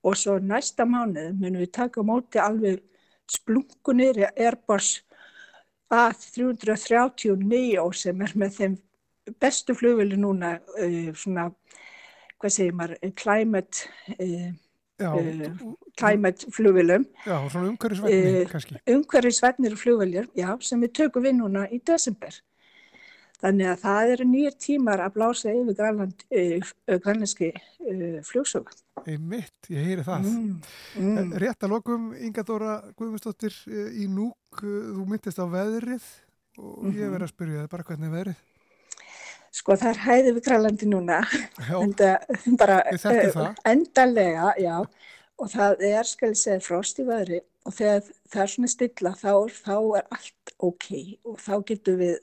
[SPEAKER 7] Og svo næsta mánuð munum við taka móti alveg splunkunir Airbus A339 sem er með þeim bestu flugvili núna uh, svona, hvað segir maður, climate uh,
[SPEAKER 1] Já,
[SPEAKER 7] uh, climate flugvilum,
[SPEAKER 1] já svona umhverfisvætni
[SPEAKER 7] Eh,
[SPEAKER 1] kannski.
[SPEAKER 7] umhverfisvænir flugviljur, já, sem við tökum við núna í desember. Þannig að það eru nýjir tímar að blása yfir grænland, uh, grænlenski uh, flugsögu.
[SPEAKER 1] Einmitt, ég heyri það.
[SPEAKER 7] Mm, mm.
[SPEAKER 1] Rétt að lokum, Inga Dóra Guðmundsdóttir eh, í Núk, eh, þú myndist á veðrið og ég
[SPEAKER 7] Mhm.
[SPEAKER 1] verið að spyrja þið bara hvernig er veðrið.
[SPEAKER 7] Sko það er hæði við grænlandi núna, enda, bara
[SPEAKER 1] þekkjum
[SPEAKER 7] eh,
[SPEAKER 1] það.
[SPEAKER 7] endanlega, já, og það er, skal ég segja, frost í veðri og þegar það er svona stilla þá, þá er allt ok og þá getum við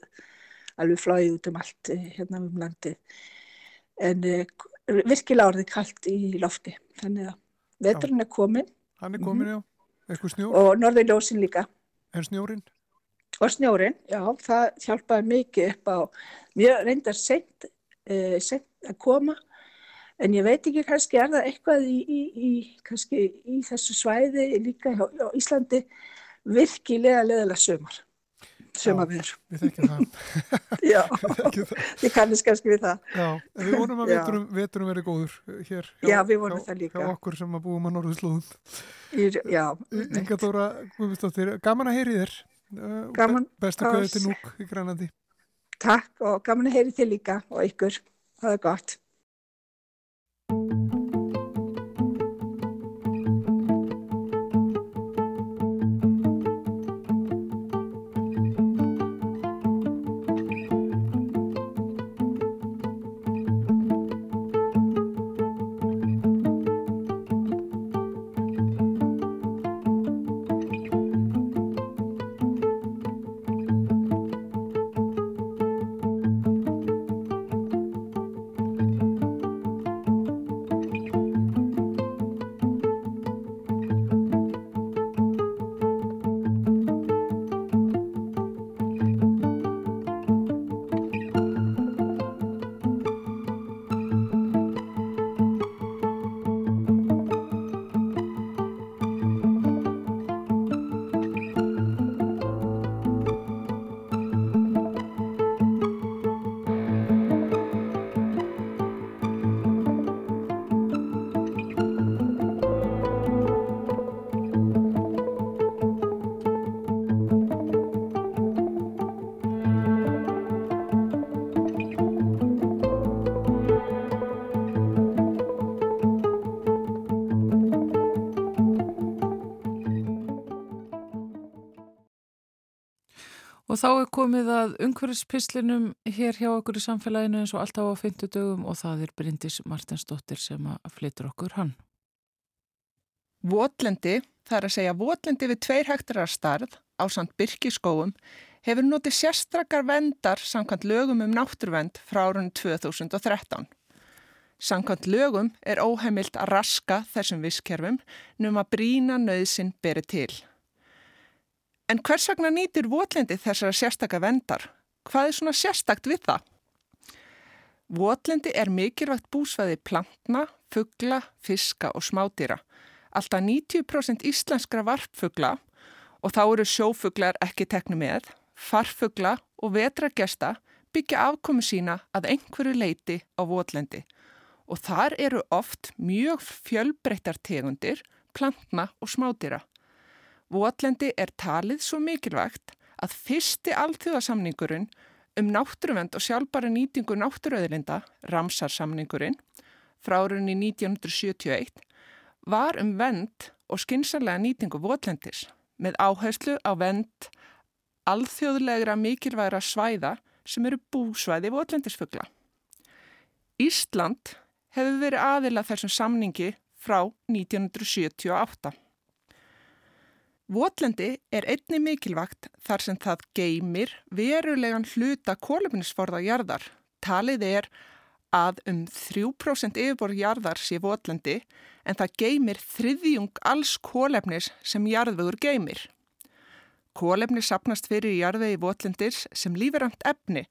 [SPEAKER 7] alveg flóið út um allt eh, hérna um landið. En eh, virkilega orðið kallt í lofti, þannig að veturinn er komin
[SPEAKER 1] hann er komin já. Eitthvað snjór,
[SPEAKER 7] og norðurljósin líka.
[SPEAKER 1] en snjórin?
[SPEAKER 7] Og snjórin, já, það hjálpaði mikið upp á, mjög reyndar seint, uh, seint að koma, en ég veit ekki kannski er það eitthvað í, í, í, í þessu svæði líka hjá, á Íslandi virkilega leðilega sömar, sömarviður.
[SPEAKER 1] Við þekkjum það.
[SPEAKER 7] Já,
[SPEAKER 1] Við
[SPEAKER 7] kannist kannski við það.
[SPEAKER 1] Já, við vonum að veturum, veturum verið góður eh, hér
[SPEAKER 7] Já, við vonum
[SPEAKER 1] hjá,
[SPEAKER 7] það líka.
[SPEAKER 1] hjá okkur sem að búum að norðurslóðum.
[SPEAKER 7] Í, já,
[SPEAKER 1] Inga Dóra Guðmundsdóttir, gaman að heyri þér. Eh,
[SPEAKER 7] Gaman
[SPEAKER 1] be- Bestu kveði til Núk í Grænlandi.
[SPEAKER 7] takk og gaman að heyri þið líka og ykkur. Það er gott.
[SPEAKER 2] Þá er komið að umhverfispislinum hér hjá okkur í samfélaginu eins og alltaf á 50 dögum og það er Bryndis Martinsdóttir sem að flytur okkur hann.
[SPEAKER 8] Votlendi, það er að segja votlendi við tveir hektarar starð á samt byrkiskóum, hefur notið sérstrakar vendar samkvæmt lögum um náttúruvend frá árunni 2013. Samkvæmt lögum er óheimilt að raska þessum visskerfum num að brína nöðsin beri til. En hvers vegna nýtir votlendi þessara sérstaka vendar? Hvað er svona sérstakt við það? Votlendi er mikilvægt búsvæði plantna, fugla, fiska og smádýra. Alltaf 90% íslenskra varpfugla og þá eru sjófuglar ekki teknu með, farfugla og vetragesta byggja afkomu sína að einhverju leiti á votlendi og þar eru oft mjög fjölbreyttar tegundir, plantna og smádýra. Votlendi er talið svo mikilvægt að fyrsti alþjóðasamningurinn um náttúruvend og sjálfbara nýtingu náttúruöðlinda, Ramsarsamningurinn, frá árunni 1971, var um vend og skynsarlega nýtingu votlendis með áherslu á vend alþjóðlegra mikilvægra svæða sem eru búsvæði votlendisfugla. Ísland hefur verið aðila þessum samningi frá 1978. Votlendi er einni mikilvægt þar sem það geymir verulegan hluta kólefnisforða jarðar. Talið er að um 3% yfirbor jarðar sé votlendi en það geymir þriðjung alls kólefnis sem jarðvegur geymir. Kólefni sapnast fyrir jarðvegi votlendis sem líferamt efni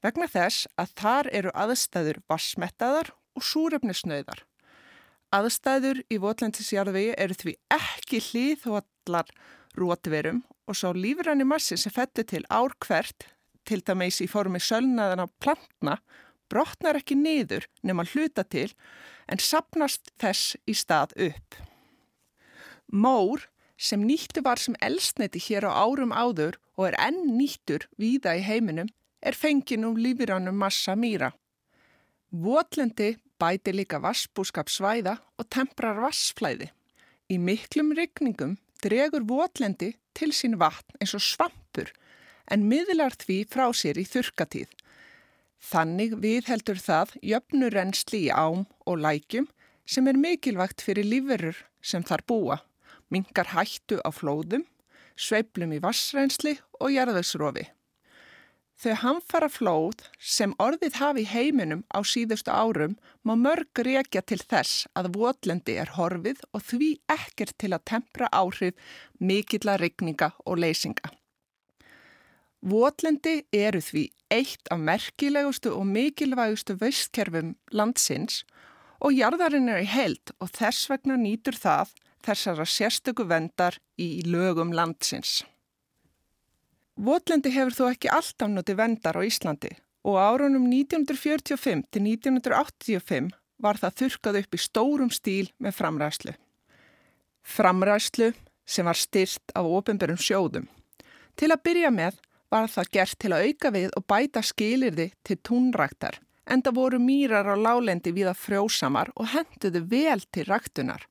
[SPEAKER 8] vegna þess að þar eru aðstæður vassmettaðar og súrefnisnöðar. Aðstæður í votlendisjarðvegi eru því ekki hlýðhvallar rótverum og svo lífranni massi sem fettir til ár hvert, til dæmis í formi sölnaðan á plantna, brotnar ekki niður nema hluta til en sapnast þess í stað upp. Mór sem nýttu var sem elstneti hér á árum áður og er enn nýttur víða í heiminum er fengin um lífirannum massa mýra. Votlendi bæti líka vassbúskapsvæða og temprar vassflæði. Í miklum regningum dregur votlendi til sín vatn eins og svampur en miðlar því frá sér í þurkatíð. Þannig viðheldur það jöfnurrensli í ám og lækjum sem er mikilvægt fyrir lífverur sem þar búa, mingar hættu á flóðum, sveiblum í vassrensli og jarðvegsrofi. Þau hamfara flóð sem orðið hafi heiminum á síðustu árum má mörg reykja til þess að votlendi er horfið og því ekkert til að tempra áhrif mikilla regninga og leysinga. Votlendi eru því eitt af merkilegustu og mikilvægustu veistkerfum landsins og jarðarinn er í held og þess vegna nýtur það þessara sérstöku vendar í lögum landsins. Votlendi hefur þó ekki alltaf notið vendar á Íslandi og árunum 1945 til 1985 var það þurkað upp í stórum stíl með framræslu. Framræslu sem var styrt af ofinberum sjóðum. Til að byrja með var það gert til að auka við og bæta skilirði til túnræktar en það voru mýrar á lálendi við að frjósamar og henduðu vel til ræktunar.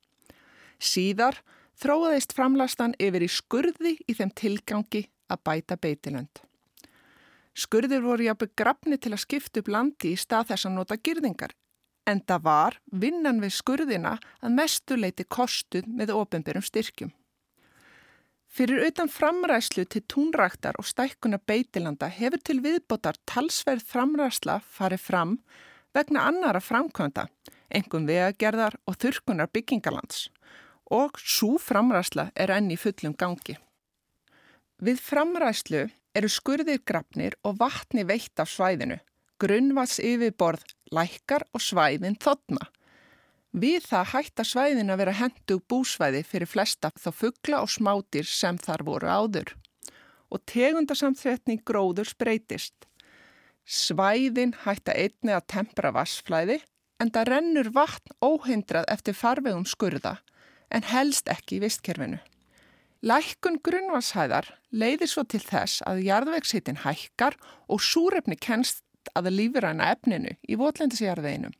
[SPEAKER 8] Síðar þróaðist framlastan yfir í skurði í þeim tilgangi að bæta beitilönd. Skurðir voru jápið grafni til að skipta upp landi í stað þess að nota girðingar, en það var vinnan við skurðina að mestu leiti kostuð með ofinbjörnum styrkjum. Fyrir utan framræslu til túnræktar og stækkuna beitilanda hefur til viðbótar talsverð framræsla farið fram vegna annara framkvönda, engum vegagerðar og þurkunar byggingalands og svo framræsla er enni fullum gangi. Við framræslu eru skurðir grafnir og vatni veitt af svæðinu. Grunnvats yfirborð lækkar og svæðin þotna. Við það hætta svæðin að vera hendu búsvæði fyrir flesta þá fuggla og smátir sem þar voru áður. Og tegundasamþretning gróður spreytist. Svæðin hætta einni að tempra vassflæði en það rennur vatn óhindrað eftir farvegum skurða en helst ekki í vistkerfinu. Lækkun grunnvarshæðar leiðir svo til þess að jarðvegshittin hækkar og súrefni kenst að lífræna efninu í votlendisjarðveginum.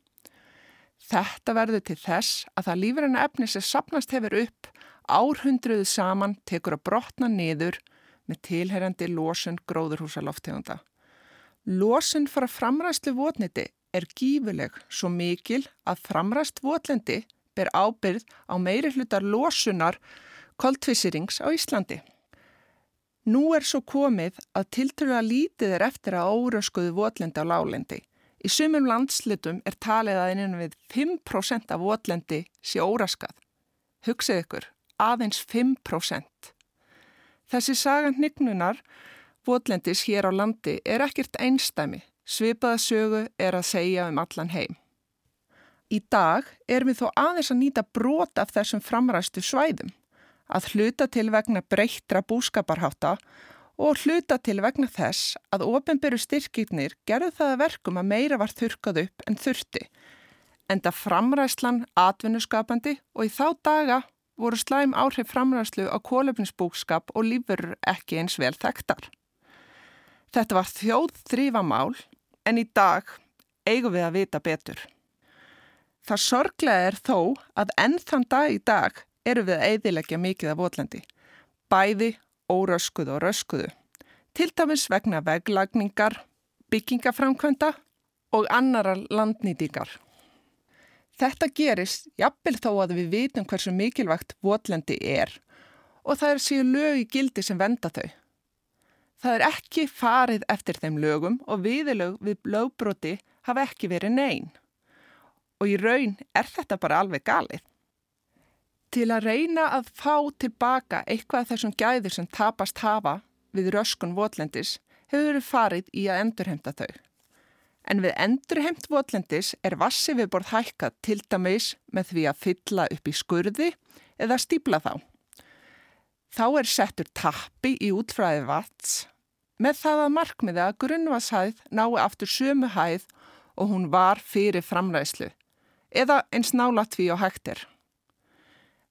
[SPEAKER 8] Þetta verður til þess að það lífræna efni sem sapnast hefur upp árhundruðu saman tekur að brotna niður með tilherjandi losun gróðurhúsaloftegunda. Losun frá framræstlu votniti er gífuleg svo mikil að framræst votlendi ber ábyrð á meiri hlutar losunar koltvísirings á Íslandi. Nú er svo komið að tiltrúlega lítið er eftir að óröskuðu votlendi á lálendi. Í sumum landslutum er talið að eininum við 5% af votlendi sé óraskað. Hugsið ykkur, aðeins 5%. Þessi sagand nignunar votlendis hér á landi er ekkert einstæmi. Svipaða sögu er að segja um allan heim. Í dag erum við þó aðeins að nýta brot af þessum framræstu svæðum að hluta til vegna breyttra búskaparháta og hluta til vegna þess að ofinberu styrkirnir gerðu það að verkum að meira var þurkað upp en þurfti. Enda framræslan atvinnuskapandi og í þá daga voru slæm áhrif framræslu á kólöfnisbúskap og lífurur ekki eins vel þekktar. Þetta var þjóð þrýfamál en í dag eigum við að vita betur. Það sorglega er þó að enn þann dag í dag eru við að eidilegja mikið af votlendi. Bæði, óröskuðu og röskuðu. Til dæmis vegna veglagningar, byggingaframkvönda og annara landnýtingar. Þetta gerist jafnvel þó að við vitum hversu mikilvægt votlendi er og það er síðu lög í gildi sem venda þau. Það er ekki farið eftir þeim lögum og viðilög við lögbroti hafa ekki verið neyn. Og í raun er þetta bara alveg galið. Til að reyna að fá tilbaka eitthvað þessum gæðir sem tapast hafa við röskun votlendis hefur verið farið í að endurhemta þau. En við endurheimt votlendis er vassi viðborð hækkað til dæmis með því að fylla upp í skurði eða stípla þá. Þá er settur tappi í útfræði vats með það að markmiða að grunnvashæð nái aftur sömu hæð og hún var fyrir framræðslu eða eins nála tví á hægtir.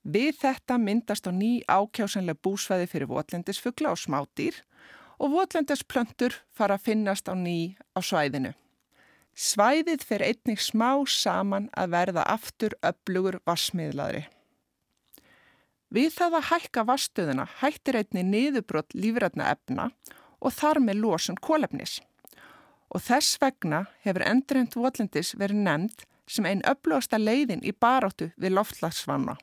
[SPEAKER 8] Við þetta myndast á ný ákjásanlega búsvæði fyrir votlendisfugla og smátýr og votlendisplöntur fara að finnast á ný á svæðinu. Svæðið fer einnig smá saman að verða aftur öflugur vassmiðlaðri. Við það að hækka vastöðuna hættir einni niðurbrott lífrætna efna og þar með losun kólefnis. Og þess vegna hefur endurhend votlendis verið nefnd sem einn öflugasta leiðin í baráttu við loftlagsvanna.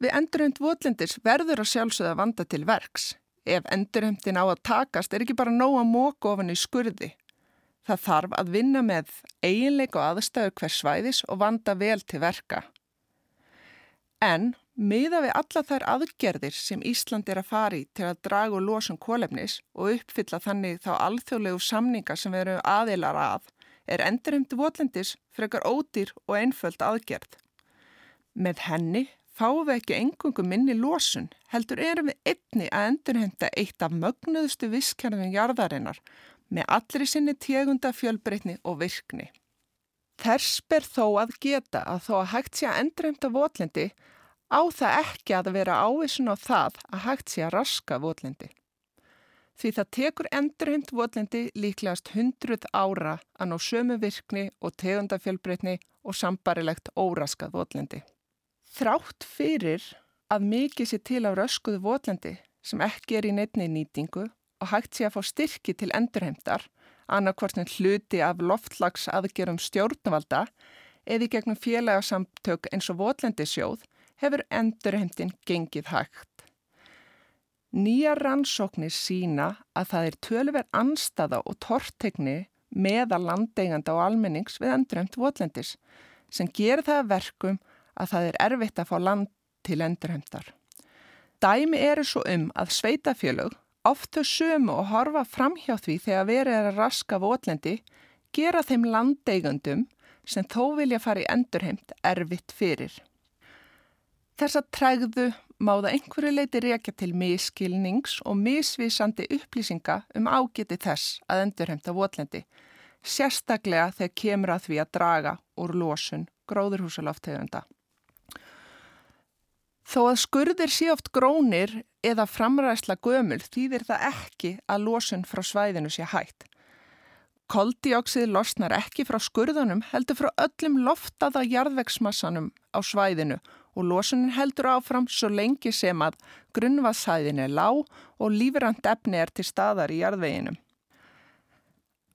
[SPEAKER 8] Við endurhend votlendis verður að sjálfsögða vanda til verks. Ef endurhemtin á að takast er ekki bara nóg að móka ofan í skurði. Það þarf að vinna með eiginleika og aðstæður hvers svæðis og vanda vel til verka. En miða við alla þær aðgerðir sem Ísland er að fari til að draga og losa um kólefnis og uppfylla þannig þá alþjóðlegu samninga sem við erum aðilar að, er endurhemdu votlendis frekar ódýr og einföld aðgerð. Með henni fáum við ekki engungum minni losun, heldur erum við einni að endurhemda eitt af mögnuðustu visskjörðum jarðarinnar með allri sinni tegunda fjölbreytni og virkni. Þess ber þó að geta að þó að hægt sé að endurheimta votlendi á það ekki að vera ávísun á það að hægt sé að raska votlendi. Því það tekur endurheimt votlendi líklegast hundruð ára að ná sömu virkni og tegundafjölbreytni og sambarilegt óraskað votlendi. Þrátt fyrir að mikið sé til á röskuðu votlendi sem ekki er í neittni nýtingu og hægt sé að fá styrki til endurheimtar annarkvortin hluti af loftlags aðgerum stjórnvalda eða í gegnum félagsamtök eins og Votlendisjóð hefur endurheimtin gengið hægt. Nýja rannsóknir sína að það er tölver anstaða og tortegni meða landeiganda og almennings við endurheimt Votlendis sem gerir það verkum að það er erfitt að fá land til endurheimtar. Dæmi eru svo um að sveitafjölug oft þau sömu og horfa fram hjá því þegar verið er að raska votlendi gera þeim landeigundum sem þó vilja fara í endurheimt erfitt fyrir. Þessa trægðu máða einhverju leiti reykja til miskilnings og misvísandi upplýsinga um ágiti þess að endurheimta votlendi, sérstaklega þegar kemur að því að draga úr losun gróðurhúsaloftegunda. Þó að skurðir sé oft grónir eða framræsla gömul þýðir það ekki að losun frá svæðinu sé hægt. Koldioksið losnar ekki frá skurðunum heldur frá öllum loftaða jarðvegsmassanum á svæðinu og losunin heldur áfram svo lengi sem að grunnvaðsæðin er lág og lífrand efni er til staðar í jarðveginum.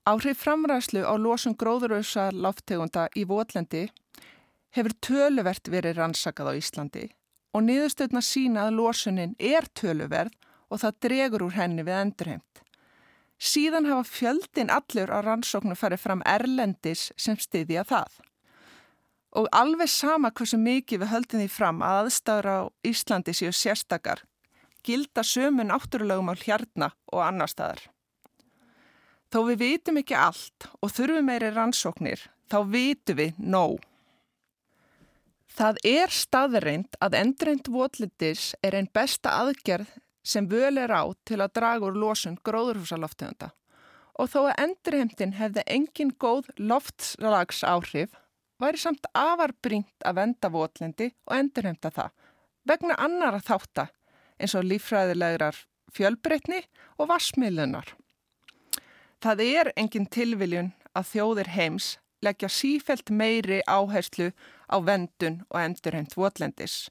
[SPEAKER 8] Áhrif framræslu á losun gróðurösa loftegunda í Votlendi hefur töluvert verið rannsakað á Íslandi og niðurstöðna sína að losunin er töluverð og það dregur úr henni við endurheimt. Síðan hafa fjöldin allur á rannsóknu farið fram erlendis sem stiðja það. Og alveg sama hversu mikið við höldum því fram að aðstæður á Íslandi séu sérstakar, gilda sömu náttúrulegum á hjarna og annar staðar. Þó við vitum ekki allt og þurfum meiri rannsóknir, þá vitum við nóg. Það er staðreind að endreind votlitis er einn besta aðgerð sem völ er á til að draga úr losun gróðurhúsaloftegunda og þó að endurheimtin hefði engin góð loftslags áhrif væri samt afarbringt að venda votlendi og endurheimta það vegna annara þáttar eins og lífræðilegar fjölbreytni og vassmiðlunar. Það er engin tilviljun að þjóðir heims leggja sífelt meiri áherslu á vendun og endurheimt votlendis.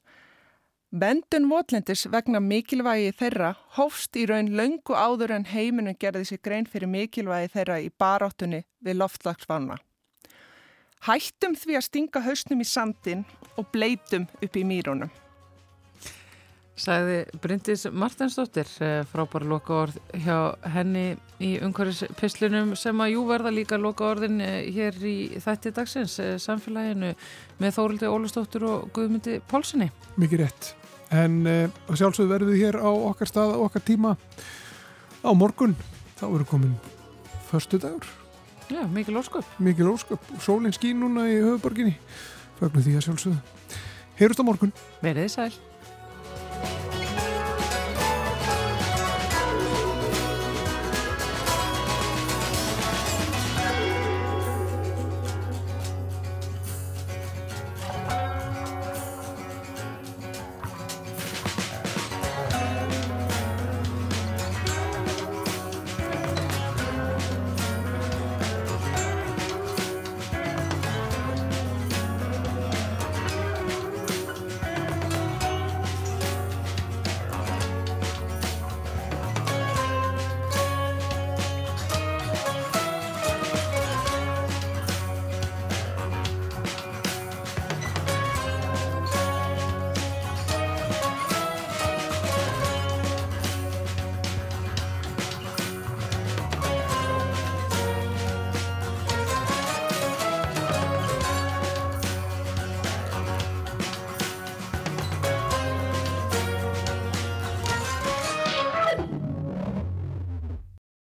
[SPEAKER 8] Vendun votlendis vegna mikilvægi þeirra hófst í raun löngu áður en heiminum gerði sér grein fyrir mikilvægi þeirra í baráttunni við loftlagsvána. Hættum því að stinga hausnum í sandin og bleitum upp í mýrunum.
[SPEAKER 2] Sæði Bryndis Martinsdóttir eh, frábæra loka orð hjá henni í umhverfispislunum sem að jú verða líka loka orðin eh, hér í þætti dagsins eh, samfélaginu með Þórildi Ólustóttur og Guðmundi Pólsinni.
[SPEAKER 1] Mikið rétt. En uh, sjálfsögðu verðum við hér á okkar stað, okkar tíma á morgun. Þá eru komin förstu dagur.
[SPEAKER 2] Já, mikil ósköp.
[SPEAKER 1] Mikil ósköp. Sólinn skín núna í höfuborginni. Fögnum því að sjálfsögðu. Heyrust á morgun.
[SPEAKER 2] Verðið sæl.